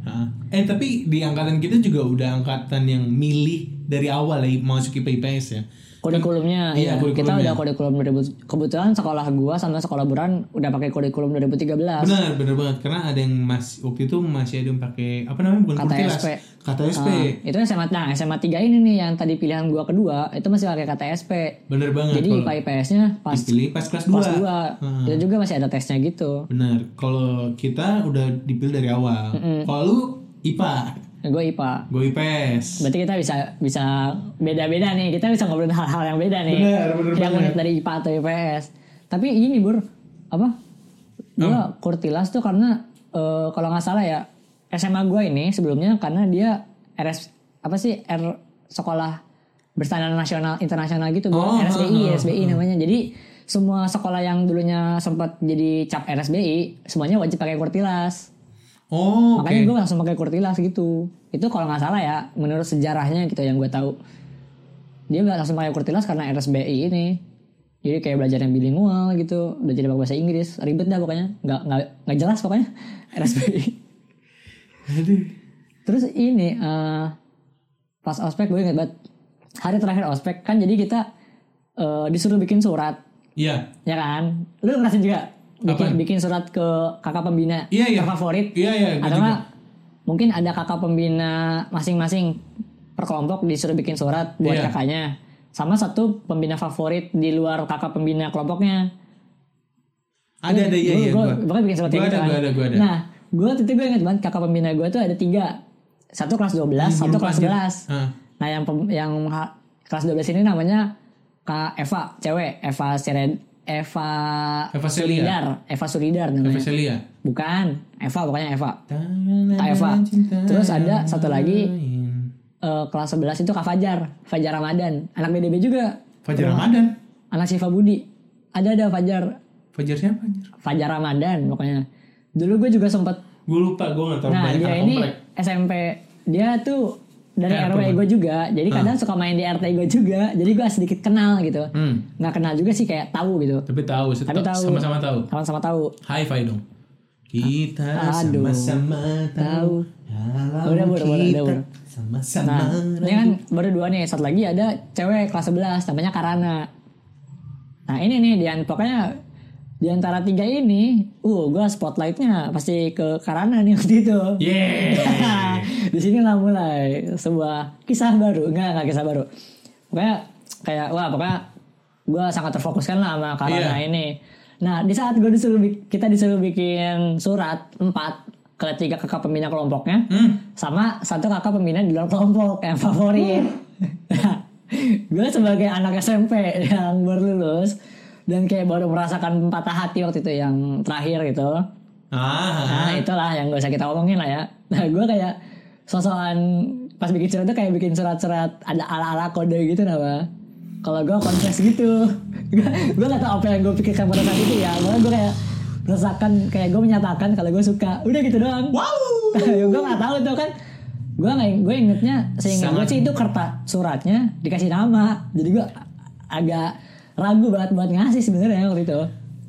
Hah. Eh tapi di angkatan kita juga udah angkatan yang milih dari awal ya masuk IPA IPS ya. Kurikulumnya Iya, iya, kurikulumnya. kita udah kurikulum 2000 kebetulan sekolah gua sama sekolah Buran udah pakai kurikulum 2013 Benar, benar banget karena ada yang masih waktu itu masih ada yang pakai apa namanya bukan kurtilas. KTSP. KTSP. Ah, itu SMA nah SMA 3 ini nih yang tadi pilihan gua kedua itu masih pakai KTSP Bener banget jadi kalau IPA IPS-nya pas dipilih pas kelas 2. kelas 2 itu juga masih ada tesnya gitu Bener. Kalau kita udah dipilih dari awal. Kalau lu IPA, gue IPA gue IPS. berarti kita bisa bisa beda-beda nih. Kita bisa ngobrolin hal-hal yang beda nih. Bener, bener yang unik dari IPA atau IPS tapi ini bur apa? Gua kurtilas tuh karena eh, kalau nggak salah ya SMA gua ini sebelumnya karena dia RS apa sih R sekolah berstandar nasional internasional gitu. Oh, RSBI oh, oh, RSBI namanya. Jadi semua sekolah yang dulunya sempat jadi cap RSBI semuanya wajib pakai kurtilas Oh. Makanya gue langsung pakai kurtilas gitu. Itu kalau nggak salah ya, menurut sejarahnya gitu yang gue tahu. Dia nggak langsung pakai kurtilas karena RSBI ini. Jadi kayak belajar yang bilingual gitu, belajar bahasa Inggris, ribet dah pokoknya, nggak nggak nggak jelas pokoknya RSBI. Aduh. Terus ini eh, pas ospek gue inget banget hari terakhir ospek kan jadi kita eh, disuruh bikin surat, Iya. ya kan? Lu ngerasain juga bikin, bikin surat ke kakak pembina Iya, iya. terfavorit Iya iya. gua atau juga. mungkin ada kakak pembina masing-masing per kelompok disuruh bikin surat buat Iya. kakaknya sama satu pembina favorit di luar kakak pembina kelompoknya Ada ada iya iya. gue pokoknya bikin surat Gua ada, kan. gua ada, gua ada. nah gue waktu itu gue inget banget kakak pembina gue tuh ada tiga satu kelas 12 satu lupa, kelas anjir. 11 Ah. nah yang yang kelas 12 ini namanya Kak Eva cewek Eva Sired Eva Eva Celia. Suridar. Eva Suridar namanya. Veselia. bukan. Eva pokoknya Eva. Kak Eva. Terus ada satu lagi eh, kelas 11 itu Kak Fajar. Fajar Ramadan. Anak BDB juga. Fajar Ramadan. anak Siva Budi. Ada ada Fajar. Fajar siapa? Fajar? Ramadan pokoknya. Dulu gue juga sempet Gue lupa, gue gak tahu. Nah banyak dia ini komplek. SMP dia tuh dari Eh, RW gue juga jadi kadang suka main di RT gue juga jadi gue sedikit kenal gitu Hmm. nggak kenal juga sih kayak tahu gitu Tapi tahu, Tapi tahu. sama-sama tahu. sama-sama tahu High five dong. Kita sama-sama tahu. Udah, udah, udah, kita udah. sama-sama. Nah, ini kan baru dua nih. Satu lagi ada cewek kelas 11 namanya Karana. Nah, ini nih di pokoknya di antara tiga ini, uh, gua spotlightnya pasti ke Karana nih waktu itu. Yeah. di sini lah mulai sebuah kisah baru, enggak enggak kisah baru. Pokoknya kayak wah pokoknya gua sangat terfokuskan lah sama Karana Iya. ini. Nah, di saat gua disuruh kita disuruh bikin surat empat ke tiga kakak pembina kelompoknya, Hmm. sama satu kakak pembina di luar kelompok yang favorit. gue sebagai anak SMP yang baru lulus dan kayak baru merasakan patah hati waktu itu yang terakhir gitu. Ah. Nah itulah yang gak usah kita omongin lah ya. Nah gue kayak sosokan pas bikin surat tuh kayak bikin surat-surat ada ala-ala kode gitu nama. Kalau gue confess gitu, gue gak tau apa yang gue pikirkan pada saat itu ya. Malah gue kayak merasakan kayak gue menyatakan kalau gue suka. Udah gitu doang. Wow. gue gak tahu tuh kan gue nggak gue ingetnya seingat gue sih itu kertas suratnya dikasih nama jadi gue agak ragu banget buat ngasih sebenarnya waktu itu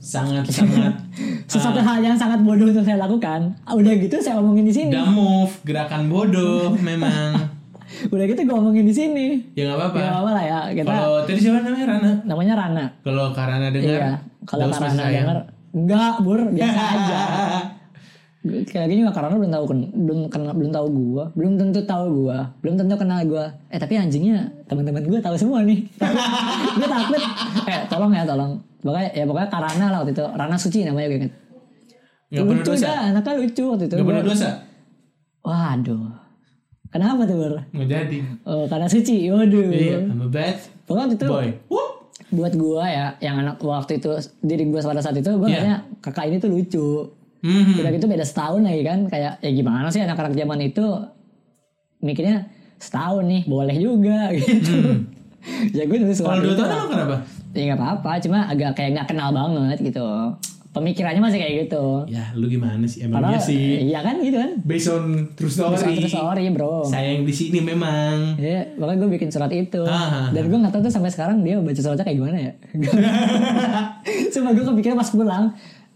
Sangat sangat sesuatu hal yang sangat bodoh untuk saya lakukan. Ah, udah gitu saya omongin di sini. Gak move, gerakan bodoh memang. udah gitu gue omongin di sini. Ya nggak apa-apa. ya apa lah ya kita Kalau tadi siapa namanya? Rana? namanya Rana. Kalau Karana dengar, iya kalau Karana denger enggak bur biasa aja. Kayak gini juga karena belum tahu belum kenal belum tahu gua. Belum tentu tahu gua. Belum tentu kenal gua. Eh tapi anjingnya teman-teman gua tahu semua nih. Gue takut. Eh tolong ya tolong pokoknya ya pokoknya karena lah waktu itu Rana Suci namanya gue inget Gak lucu dosa. dah anaknya lucu waktu itu Gak pernah dosa. waduh kenapa tuh bur Nggak jadi. oh karena Suci waduh Iya, I'm a bad pokoknya waktu itu boy. Whoop. buat gua ya yang anak waktu itu diri gua pada saat itu Iya. kayaknya kakak ini tuh lucu Mhm. udah gitu beda setahun lagi kan kayak ya gimana sih anak-anak zaman itu mikirnya setahun nih boleh juga gitu ya gue nulis. Kalau dua tahun emang kenapa? Ya nggak apa-apa cuma agak kayak nggak kenal banget gitu pemikirannya masih kayak gitu Ya lu gimana sih? Emang iya sih. iya kan gitu kan Based on true story. Terus terus sorry bro Sayang di sini memang. Ya, makanya gue bikin surat itu. Ah, ah, Dan gue gak tahu tuh sampai sekarang dia baca suratnya kayak gimana ya. Cuma gue kepikiran pas pulang,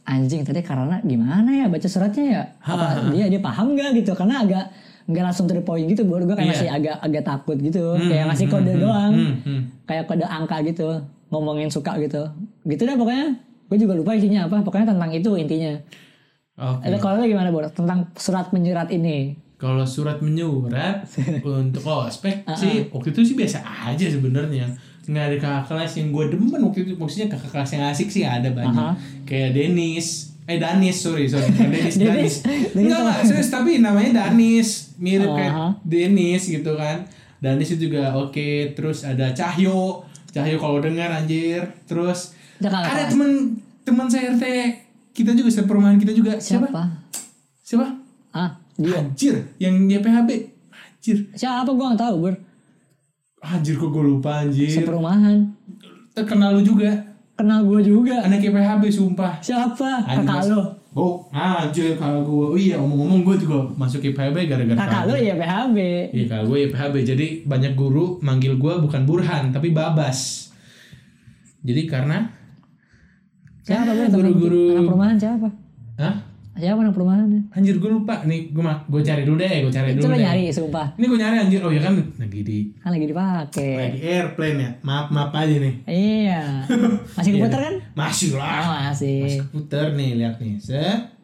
anjing tadi karena gimana ya baca suratnya ya? Apa dia dia paham gak gitu? Karena agak nggak langsung to the point gitu, baru gue kayak Iya. masih agak agak takut gitu, kayak ngasih kode doang, Hmm, hmm. kayak kode angka gitu, ngomongin suka gitu, gitu dah pokoknya. Gue juga lupa isinya apa, pokoknya tentang itu intinya. Oke. Eh, Kalau gimana Bor? Tentang surat menyurat ini? Kalau surat menyurat untuk ospek sih waktu itu sih biasa aja sebenarnya nggak ada kakak kelas yang gue demen waktu itu maksudnya kakak kelas yang asik sih ada banyak Aha. kayak Denis eh Danis sorry sorry. Danis Denis enggak enggak serius tapi namanya Danis mirip Aha. kayak Denis gitu kan Danis itu juga oke terus ada Cahyo Cahyo kalau dengar anjir terus Dia kakak ada teman teman saya RT kita juga seperumahan kita juga siapa Siapa? siapa Ah, dia. Anjir, yang YPHB. Anjir. Siapa gue gak tahu Bor. Anjir kok gue lupa anjir. Seperumahan. Terkenal lu juga. Kenal gue juga. Anak YPHB sumpah. Siapa? Anjir, Kakak lo. Oh, anjir kalau gue. Oh iya, omong-omong gue juga masuk YPHB gara-gara Kakak lo ya PHB. Iya, kalau gue YPHB. Jadi banyak guru manggil gue bukan Burhan, tapi Babas. Jadi karena Siapa Ya, guru-guru- Anak perumahan siapa? Hah? Siapa anak perumahan? Anjir gue lupa nih, gue gue cari dulu deh, gue cari dulu Coba deh. nyari sumpah. Ini gue nyari anjir, oh ya kan lagi di Kan lagi dipakai. lagi airplane ya, maaf maaf aja nih. Iya. Masih keputar kan? Masih Oh, lah, masih. puter nih lihat nih, set,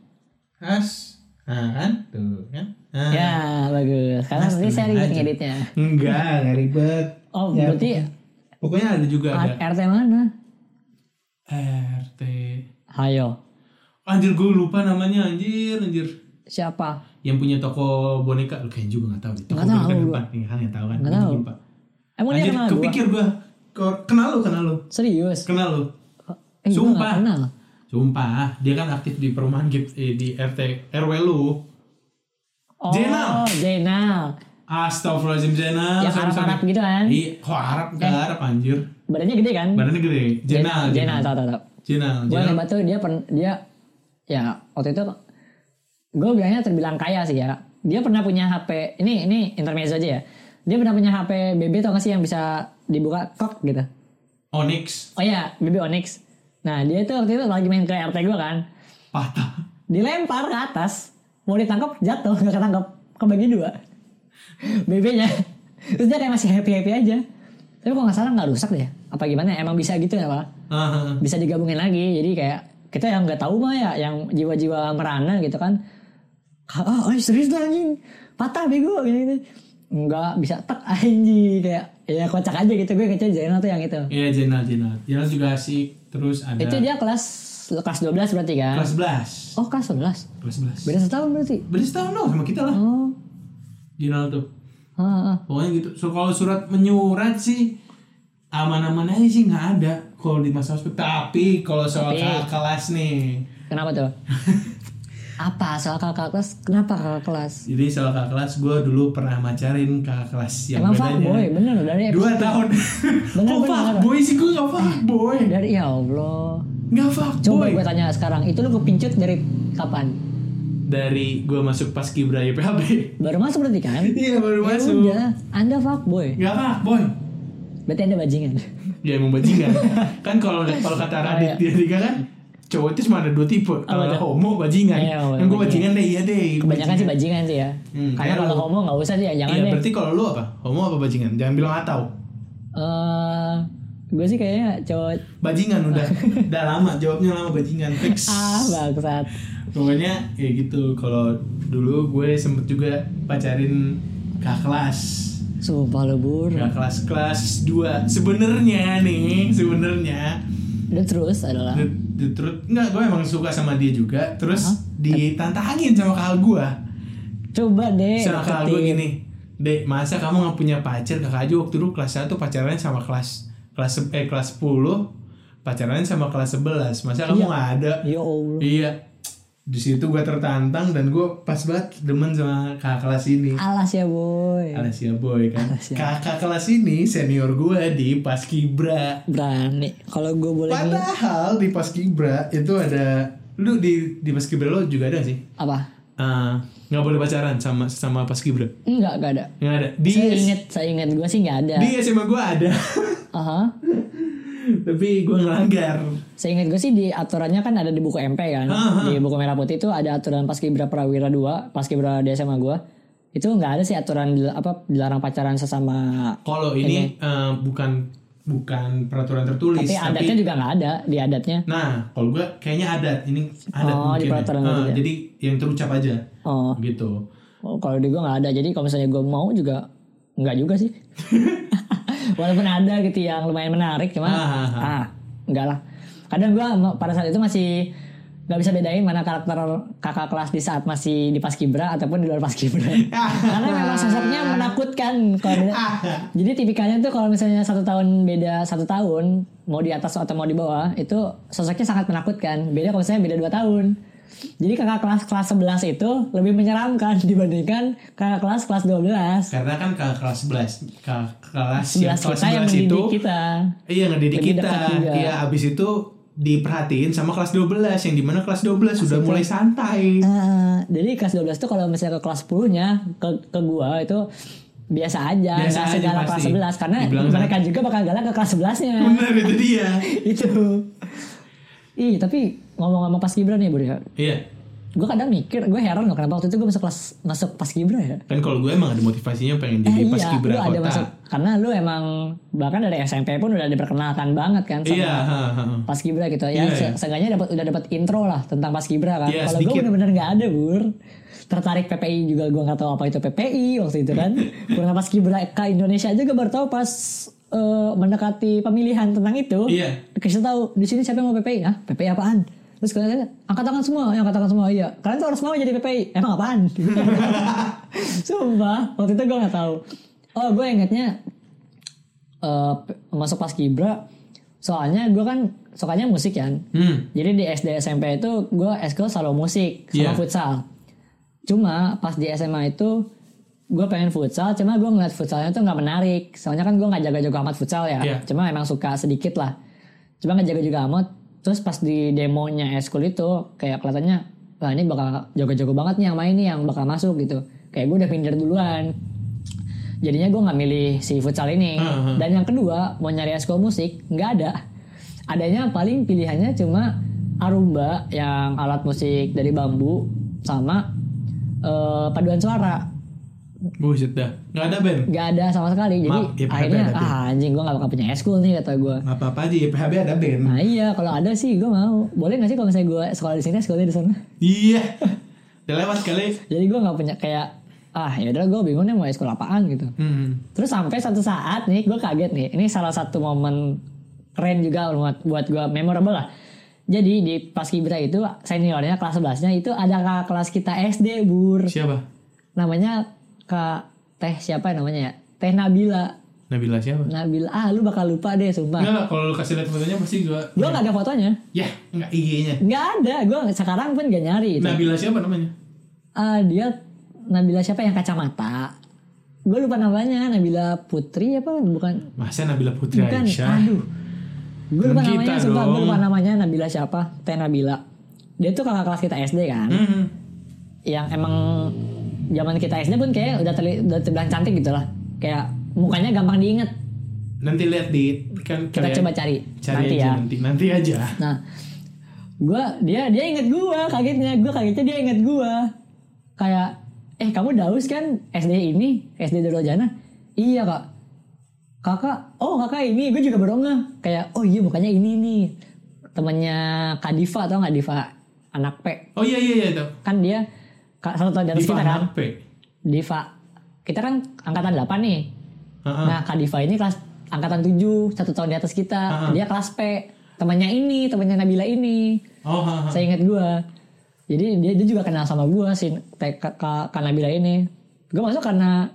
as, nah kan, tuh kan. Nah. Ya, bagus. Karena nanti saya ribet ngeditnya. Enggak, nggak ribet. Oh, Ya, berarti Pokoknya ada juga ada RT mana? RT. Hayo. Anjir gue lupa namanya anjir anjir. Siapa? Yang punya toko boneka lu kayaknya juga gak tahu deh. Toko tahu boneka di gua. depan nih kan yang tahu kan. Juga tahu. lupa. Emang dia Anjir kenal gua? kepikir gue. Kenal lu kenal lu. Serius? Kenal lu. Eh, Sumpah. kenal. Sumpah, dia kan aktif di perumahan gitu eh, di RT RW lu. Oh, Jenal. Jenal. Astagfirullahaladzim Jenal. Yang Sorry, sorry. Arab-Arab gitu kan? Iya, kok Arab ke Arab anjir. Badannya gede kan? Badannya gede. Jenal, Jenal, tahu tahu tahu. Jenal, Gue hebat tuh dia pen, dia ya waktu itu gue bilangnya terbilang kaya sih ya. Dia pernah punya HP ini ini intermezzo aja ya. Dia pernah punya HP BB tau gak sih yang bisa dibuka kok gitu. Onyx Oh iya, BB Onyx. Nah dia tuh waktu itu lagi main ke RT gue kan. patah. Dilempar ke atas. Mau ditangkap jatuh, gak ketangkap. Kebagi dua. BB-nya. Terus dia kayak masih happy-happy aja. Tapi kok gak salah gak rusak deh. Apa gimana? Emang bisa gitu ya Pak? Bisa digabungin lagi jadi kayak kita yang nggak tahu mah ya yang jiwa-jiwa merana gitu kan ah ay, serius lah anjing patah bego gini gini nggak bisa tek anjing kayak ya kocak aja gitu gue kecil Zainal tuh yang itu Iya Jenal Jenal. Jenal juga asik. Terus ada itu dia kelas kelas 12 berarti kan kelas 11. oh kelas 11 Kelas 11. beda setahun berarti Beli setahun dong sama kita lah. oh Jenal tuh. ah, ah. Pokoknya gitu. So kalau surat menyurat sih aman-aman aja sih nggak ada kalau di masa ospek. Tapi kalau soal Tapi- kakak kelas nih. kenapa tuh apa soal kakak kelas kenapa kakak kelas Jadi soal kakak kelas gue dulu pernah macarin kakak kelas yang emang bedanya. fuckboy bener dari Dua tahun. Bener, Kok bener. fuckboy sih gue gak fuckboy. dari ya Allah Gak coba fuckboy. gue tanya sekarang itu lu kepincut dari kapan Dari gue masuk pas kibra YPHB. Baru masuk berarti kan? Iya baru Ya masuk. udah, Anda fuckboy. Gak fuckboy. Berarti Anda bajingan. Ya emang bajingan. kan kalau kalau kata Radit iya. dia tiga kan cowok itu cuma ada dua tipe. Kalau betul. homo bajingan. Iya, kan gue bajingan deh iya deh. Kebanyakan sih bajingan sih ya. Hmm, Karena kayak kalau homo nggak usah sih ya, jangan Iya deh. berarti kalau lu apa? Homo apa bajingan? Jangan bilang atau. Eh, gue sih kayaknya cowok Bajingan udah. udah lama jawabnya lama bajingan. Fix. ah bangsat. Pokoknya ya gitu. Kalau dulu gue sempet juga pacarin kakak kelas. Sumpah lu bur. Kakak kelas kelas 2 Sebenarnya nih, sebenarnya. Dan terus adalah? The, the truth enggak gue emang suka sama dia juga. Terus ditantangin sama kakak gue coba deh. sama kakak gue gini dek masa kamu nggak punya pacar? Kakak aja waktu dulu kelas 1 pacarannya sama kelas kelas eh kelas 10 pacarannya sama kelas 11 masa kamu Iya. nggak ada? Ya Allah. iya di situ gue tertantang dan gue pas banget demen sama kakak kelas ini Alas ya boy. Alasia boy kan Alas ya. kakak kelas ini senior gue di paskibra Berani. Kalau gue boleh. Padahal di Paskibra itu ada lu di di Paskibra lo juga ada sih Apa? Eh, nggak boleh pacaran sama sama Paskibra Enggak, enggak ada. nggak ada di saya inget, saya inget gue sih nggak ada. di SMA gue ada Aha. Tapi gue ngelanggar Seingat gue sih di aturannya kan ada di buku MP kan. Ah, ah. Di buku merah putih itu ada aturan paskibra prawira 2, paskibra di SMA gue. Itu nggak ada sih aturan apa dilarang pacaran sesama kalau ini eh, bukan bukan peraturan tertulis tapi adatnya juga nggak ada di adatnya. nah kalau gue kayaknya adat ini adat Oh, di mungkin ya. peraturan Eh, juga. jadi yang terucap aja Oh, gitu oh, kalau di gue nggak ada. Jadi kalau misalnya gue mau juga nggak juga sih. Walaupun ada gitu yang lumayan menarik, cuma Ah, ah, ah. ah enggak lah. Kadang gue pada saat itu masih nggak bisa bedain mana karakter kakak kelas di saat masih di paskibra ataupun di luar paskibra. Karena memang sosoknya menakutkan. Kalau jadi tipikalnya tuh kalau misalnya satu tahun beda satu tahun mau di atas atau mau di bawah itu sosoknya sangat menakutkan. Beda kalau misalnya beda dua tahun. Jadi kakak kelas kelas 11 itu lebih menyeramkan dibandingkan kakak kelas kelas 12. karena kan ke kelas 11 ke kelas 11 yang kelas kita yang 11 mendidik itu kita. Iya ngedidik Lebih kita. Iya abis itu diperhatiin sama kelas 12 yang di mana kelas 12 sudah mulai santai. Eh, jadi kelas 12 tuh kalau misalnya ke kelas 10-nya ke ke gua itu biasa aja, Biasa segalak pasti. kelas 11 karena Dibilang mereka juga bakal galak ke kelas 11-nya. Benar itu dia. itu. Ih, tapi ngomong sama pas Gibran nih, Bro ya. Iya. gue kadang mikir gue heran loh kenapa waktu itu gue masuk kelas masuk pas kibra ya? Kan kalau gue emang ada motivasinya pengen Eh, jadi pas iya, kibra lu ada kota. masuk karena lu emang bahkan dari SMP pun udah diperkenalkan banget kan sama Iya, pas kibra gitu. Ya Iya, se- iya. seenggaknya dapat udah dapat intro lah tentang pas kibra kan. Iya, kalau gue bener-bener nggak ada bur. Tertarik PPI juga gue nggak tahu apa itu PPI waktu itu kan. Kurang pas kibra ke Indonesia aja gue baru tahu pas eh, mendekati pemilihan tentang itu. Iya. dikasih tahu di sini siapa yang mau PPI ah PPI apaan terus kalian angkat tangan semua yang angkat tangan semua. Iya. Kalian tuh harus mau jadi PPI emang apaan? Sumpah waktu itu gue nggak tahu. Oh gue ingetnya eh, p- masuk pas kibra soalnya gue kan sukanya musik kan? Hmm. jadi di SD SMP itu gue eskul selalu musik sama Iya. futsal. Cuma pas di SMA itu gue pengen futsal cuma gue ngeliat futsalnya tuh nggak menarik. Soalnya kan gue nggak jaga-jaga amat futsal ya. Iya. cuma emang suka sedikit lah. Cuma nggak jaga-jaga amat terus pas di demonya eskul itu kayak kelihatannya wah ini bakal jago-jago banget nih yang main nih yang bakal masuk gitu. Kayak gue udah minder duluan. Jadinya gue nggak milih si futsal ini. Hmm. dan yang kedua mau nyari eskul musik nggak ada. Adanya paling pilihannya cuma arumba yang alat musik dari bambu sama eh, paduan suara Buset dah. Nggak ada band. nggak ada sama sekali jadi Maaf, ya, akhirnya ada, ada. ah anjing gue nggak bakal punya eskul nih kata gue Nggak apa-apa aja ya PHB ada band. nah iya kalau ada sih gue mau boleh nggak sih kalau misalnya gue sekolah di sini sekolahnya di sana Iya. Udah lewat kali. jadi gue nggak punya kayak ah ya udah gue bingung nih mau eskul apaan gitu Hmm. Terus sampai satu saat nih gue kaget nih. Ini salah satu momen keren juga buat buat gue memorable lah. Jadi di Paskibra itu seniornya kelas 11-nya itu ada kakak kelas kita SD, Bur. Siapa? Namanya Kak Teh siapa ya namanya ya? Teh Nabila. Nabila siapa? Nabila. Ah, lu bakal lupa deh sumpah. Enggak, kalau lu kasih lihat fotonya pasti gua Gue gak ada fotonya. Ya, enggak IG-nya. Nggak ada. Gue sekarang pun gak nyari itu. Nabila siapa namanya? Ah, dia Nabila siapa yang kacamata? Gue lupa namanya. Nabila Putri apa? Bukan. Masa Nabila Putri Bukan, Aisyah? aduh. Gue lupa Kita namanya, sumpah gue lupa namanya Nabila siapa? Teh Nabila. Dia tuh kakak kelas kita SD kan. Hmm. Yang emang zaman kita SD pun kayak udah, terli, udah terbilang cantik gitu lah. Kayak mukanya gampang diinget. Nanti lihat di kan Kita coba cari, cari nanti aja ya. nanti nanti aja. Nah, gua dia dia inget gua kagetnya. Gua kagetnya dia inget gua. Kayak eh kamu Daus kan SD ini SD Dorojana? Iya kak. Kakak, oh kakak ini, gue juga baru ngeh. Kayak, oh iya mukanya ini nih. Temennya Kak Diva atau nggak Diva? Anak P. Oh iya iya iya itu. Kan dia kak, satu tahun di atas Diva kita kan. anak P. Diva. Kita kan angkatan 8 nih. Heeh. Nah Kak Diva ini kelas angkatan 7, satu tahun di atas kita. Ah. Dia kelas P. Temannya ini, temannya Nabila ini. Oh, ha, ha. Saya ingat gua. Jadi dia, dia juga kenal sama gua si Kak Nabila ini. Gua masuk karena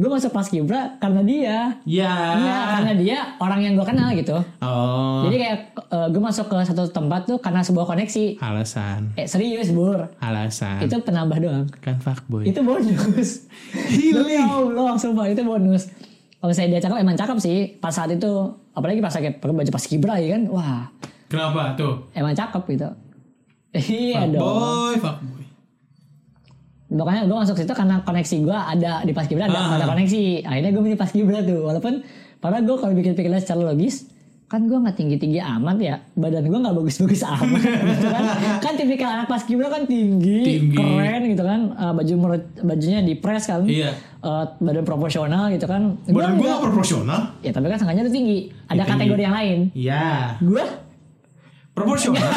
gua masuk pas kibra karena dia. Ya. Iya, karena dia orang yang gua kenal gitu. Oh. Jadi kayak eh, gua masuk ke satu tempat tuh karena sebuah koneksi. alasan. Eh serius, Bur. Alasan. Itu penambah doang. kan fuckboy. Itu bonus. Demi Allah, sumpah itu bonus. Kalau saya dia cakep emang cakep sih pas saat itu apalagi pas pakai pakai baju pas kibra ya kan wah Kenapa tuh? emang cakep gitu iya dong Fuckboy, fuckboy. Makanya gue masuk situ karena koneksi gue ada di Paskibra ada, Ah. ada koneksi. Akhirnya gue milih Paskibra tuh. Walaupun padahal gue kalau pikir-pikir secara logis kan gue nggak tinggi-tinggi amat ya badan gue nggak bagus-bagus amat gitu kan kan tipikal anak paskibra kan tinggi, Tinggi. keren gitu kan Eh, baju menurut bajunya di press kan Iya. Eh, badan proporsional gitu kan Badan gue gak proporsional. ya tapi kan sengaja tuh tinggi ada Ya, tinggi. kategori yang lain Iya. gue Proporsional.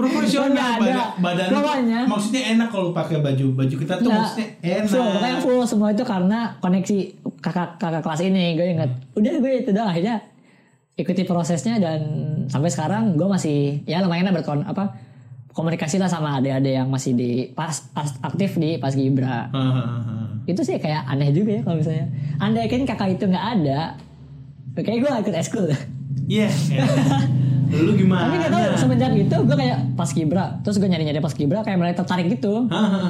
Proporsional badan, badan Pokoknya- maksudnya enak kalau pakai baju baju kita tuh Nggak, maksudnya enak. Full, full semua itu karena koneksi kakak kakak kelas ini. Gue inget. Udah gue itu doang akhirnya ikuti prosesnya dan sampai sekarang gue masih ya lumayan lah berkon apa komunikasi lah sama adik-adik yang masih di pas, aktif di pas Gibra. Hahaha. Itu sih kayak aneh juga ya kalau misalnya. Andai kan kakak itu nggak ada, kayak gue ikut eskul. Iya. enak. Lu gimana? Tapi gak tau semenjak itu gue kayak pas Gibra, terus gue nyari-nyari pas Gibra kayak mulai tertarik gitu.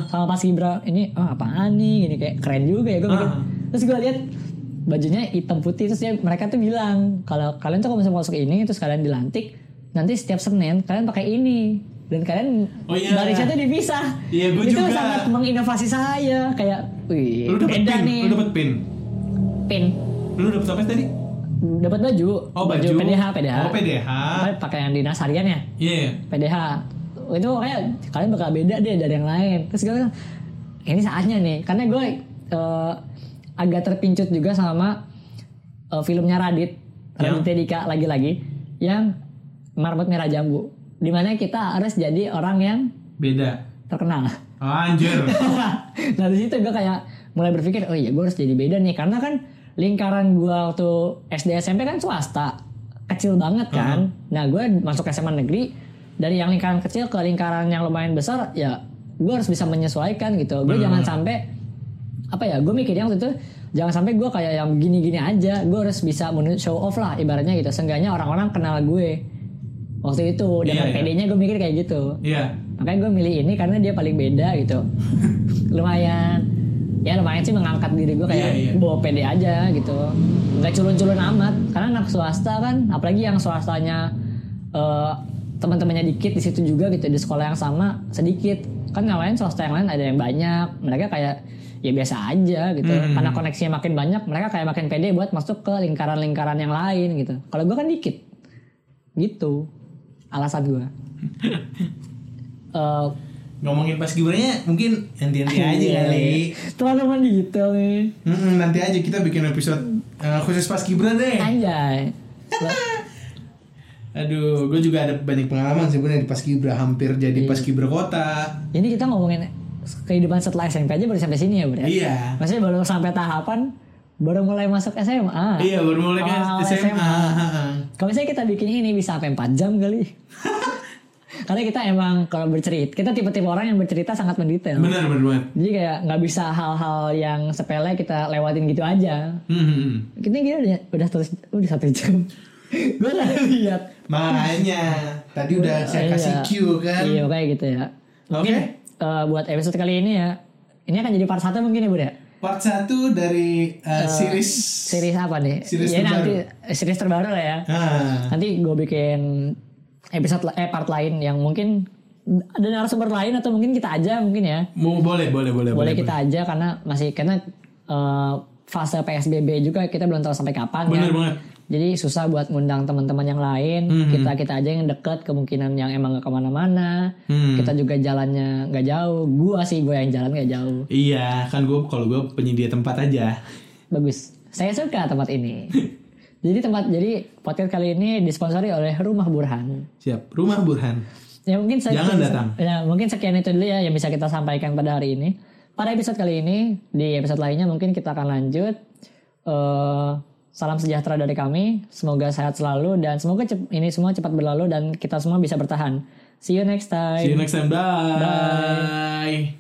Sama pas Gibra ini oh, apaan nih gini kayak keren juga ya gue mikir. Terus gue lihat bajunya hitam putih terus dia mereka tuh bilang kalau kalian tuh kalau misalnya masuk ini terus kalian dilantik nanti setiap Senin kalian pakai ini dan kalian Oh iya. barisnya tuh dipisah Iya, gua itu juga. sangat menginovasi saya kayak wih Lu dapet beda pin, nih lu dapet pin. pin Lu dapet apa tadi? Dapat baju Oh baju. PDH PDH Oh PDH. Pakai yang dinas harian ya Iya. PDH itu kayak kalian bakal beda deh dari yang lain terus gue bilang ini saatnya nih karena gue eh, agak terpincut juga sama eh, filmnya Radit Yang? Raditya Dika lagi-lagi yang Marmut Merah Jambu di mana kita harus jadi orang yang Beda. terkenal Anjir. nah di situ gue kayak mulai berpikir oh iya gue harus jadi beda nih karena kan lingkaran gue waktu SD SMP kan swasta kecil banget kan. Nah gue masuk SMA negeri dari yang lingkaran kecil ke lingkaran yang lumayan besar ya gue harus bisa menyesuaikan gitu. Gue jangan sampai apa ya gue mikirnya waktu itu jangan sampai gue kayak yang gini-gini aja. Gue harus bisa show off lah ibaratnya gitu. Seenggaknya orang-orang kenal gue waktu itu dengan Iya, iya. PD-nya gue mikir kayak gitu. Iya. makanya gue milih ini karena dia paling beda gitu. Lumayan ya lumayan sih mengangkat diri gue kayak Iya, iya. bawa pede aja gitu. Nggak culun-culun amat karena anak swasta kan apalagi yang swastanya eh, teman-temannya dikit di situ juga gitu di sekolah yang sama sedikit. Kan yang lain swasta yang lain ada yang banyak mereka kayak ya biasa aja gitu. Hmm. karena koneksinya makin banyak mereka kayak makin pede buat masuk ke lingkaran-lingkaran yang lain gitu. Kalau gue kan dikit. Gitu alasan gue Eh, Ngomongin pas gibranya mungkin nanti-nanti aja Iya, kali. Teman-teman detail nih. Mm-mm, nanti aja kita bikin episode eh, khusus pas gibran deh. Anjay. Aduh, gue juga ada banyak pengalaman sebenarnya di pas gibra hampir Iya. jadi pas gibra kota. Ini kita ngomongin kehidupan setelah SMP aja baru sampai sini ya, Bro. Iya. Maksudnya baru sampai tahapan baru mulai masuk SMA. Iya, baru mulai kan SMA. Ha-ha. Kalau misalnya kita bikin ini bisa sampai 4 jam kali. Karena kita emang kalau bercerita, kita tipe-tipe orang yang bercerita sangat mendetail. Benar, benar. Jadi kayak nggak bisa hal-hal yang sepele kita lewatin gitu aja. Hmm, hmm, hmm. Kita gini udah, udah terus udah satu jam. Gue udah lihat. Makanya tadi udah saya Iya. kasih cue kan. Iya kayak gitu ya. Oke. eh, buat episode kali ini ya, ini akan jadi part 1 mungkin ya Bud ya? Part 1 dari uh, series Series apa nih? Series ya terbaru. nanti series terbaru lah ya. Ah, Nanti gue bikin episode eh part lain yang mungkin ada narasumber lain atau mungkin kita aja mungkin ya. mau boleh, boleh, boleh, Boleh kita aja karena masih karena eh, fase PSBB juga kita belum tahu sampai kapan ya. Bener banget. Jadi susah buat ngundang teman-teman yang lain. Mhm. Kita kita aja yang deket kemungkinan yang emang gak ke mana-mana. Hmm. Kita juga jalannya nggak jauh. Gua sih gue yang jalan nggak jauh. Iya, kan gue kalau gue penyedia tempat aja. Bagus. Saya suka tempat ini. jadi tempat jadi podcast kali ini disponsori oleh Rumah Burhan. Siap. Rumah Burhan. Ya mungkin sekian, Jangan datang. Ya mungkin sekian itu dulu ya yang bisa kita sampaikan pada hari ini. Pada episode kali ini di episode lainnya mungkin kita akan lanjut. Eh, salam sejahtera dari kami. Semoga sehat selalu dan semoga cep- ini semua cepat berlalu dan kita semua bisa bertahan. See you next time. See you next time. Bye. Bye.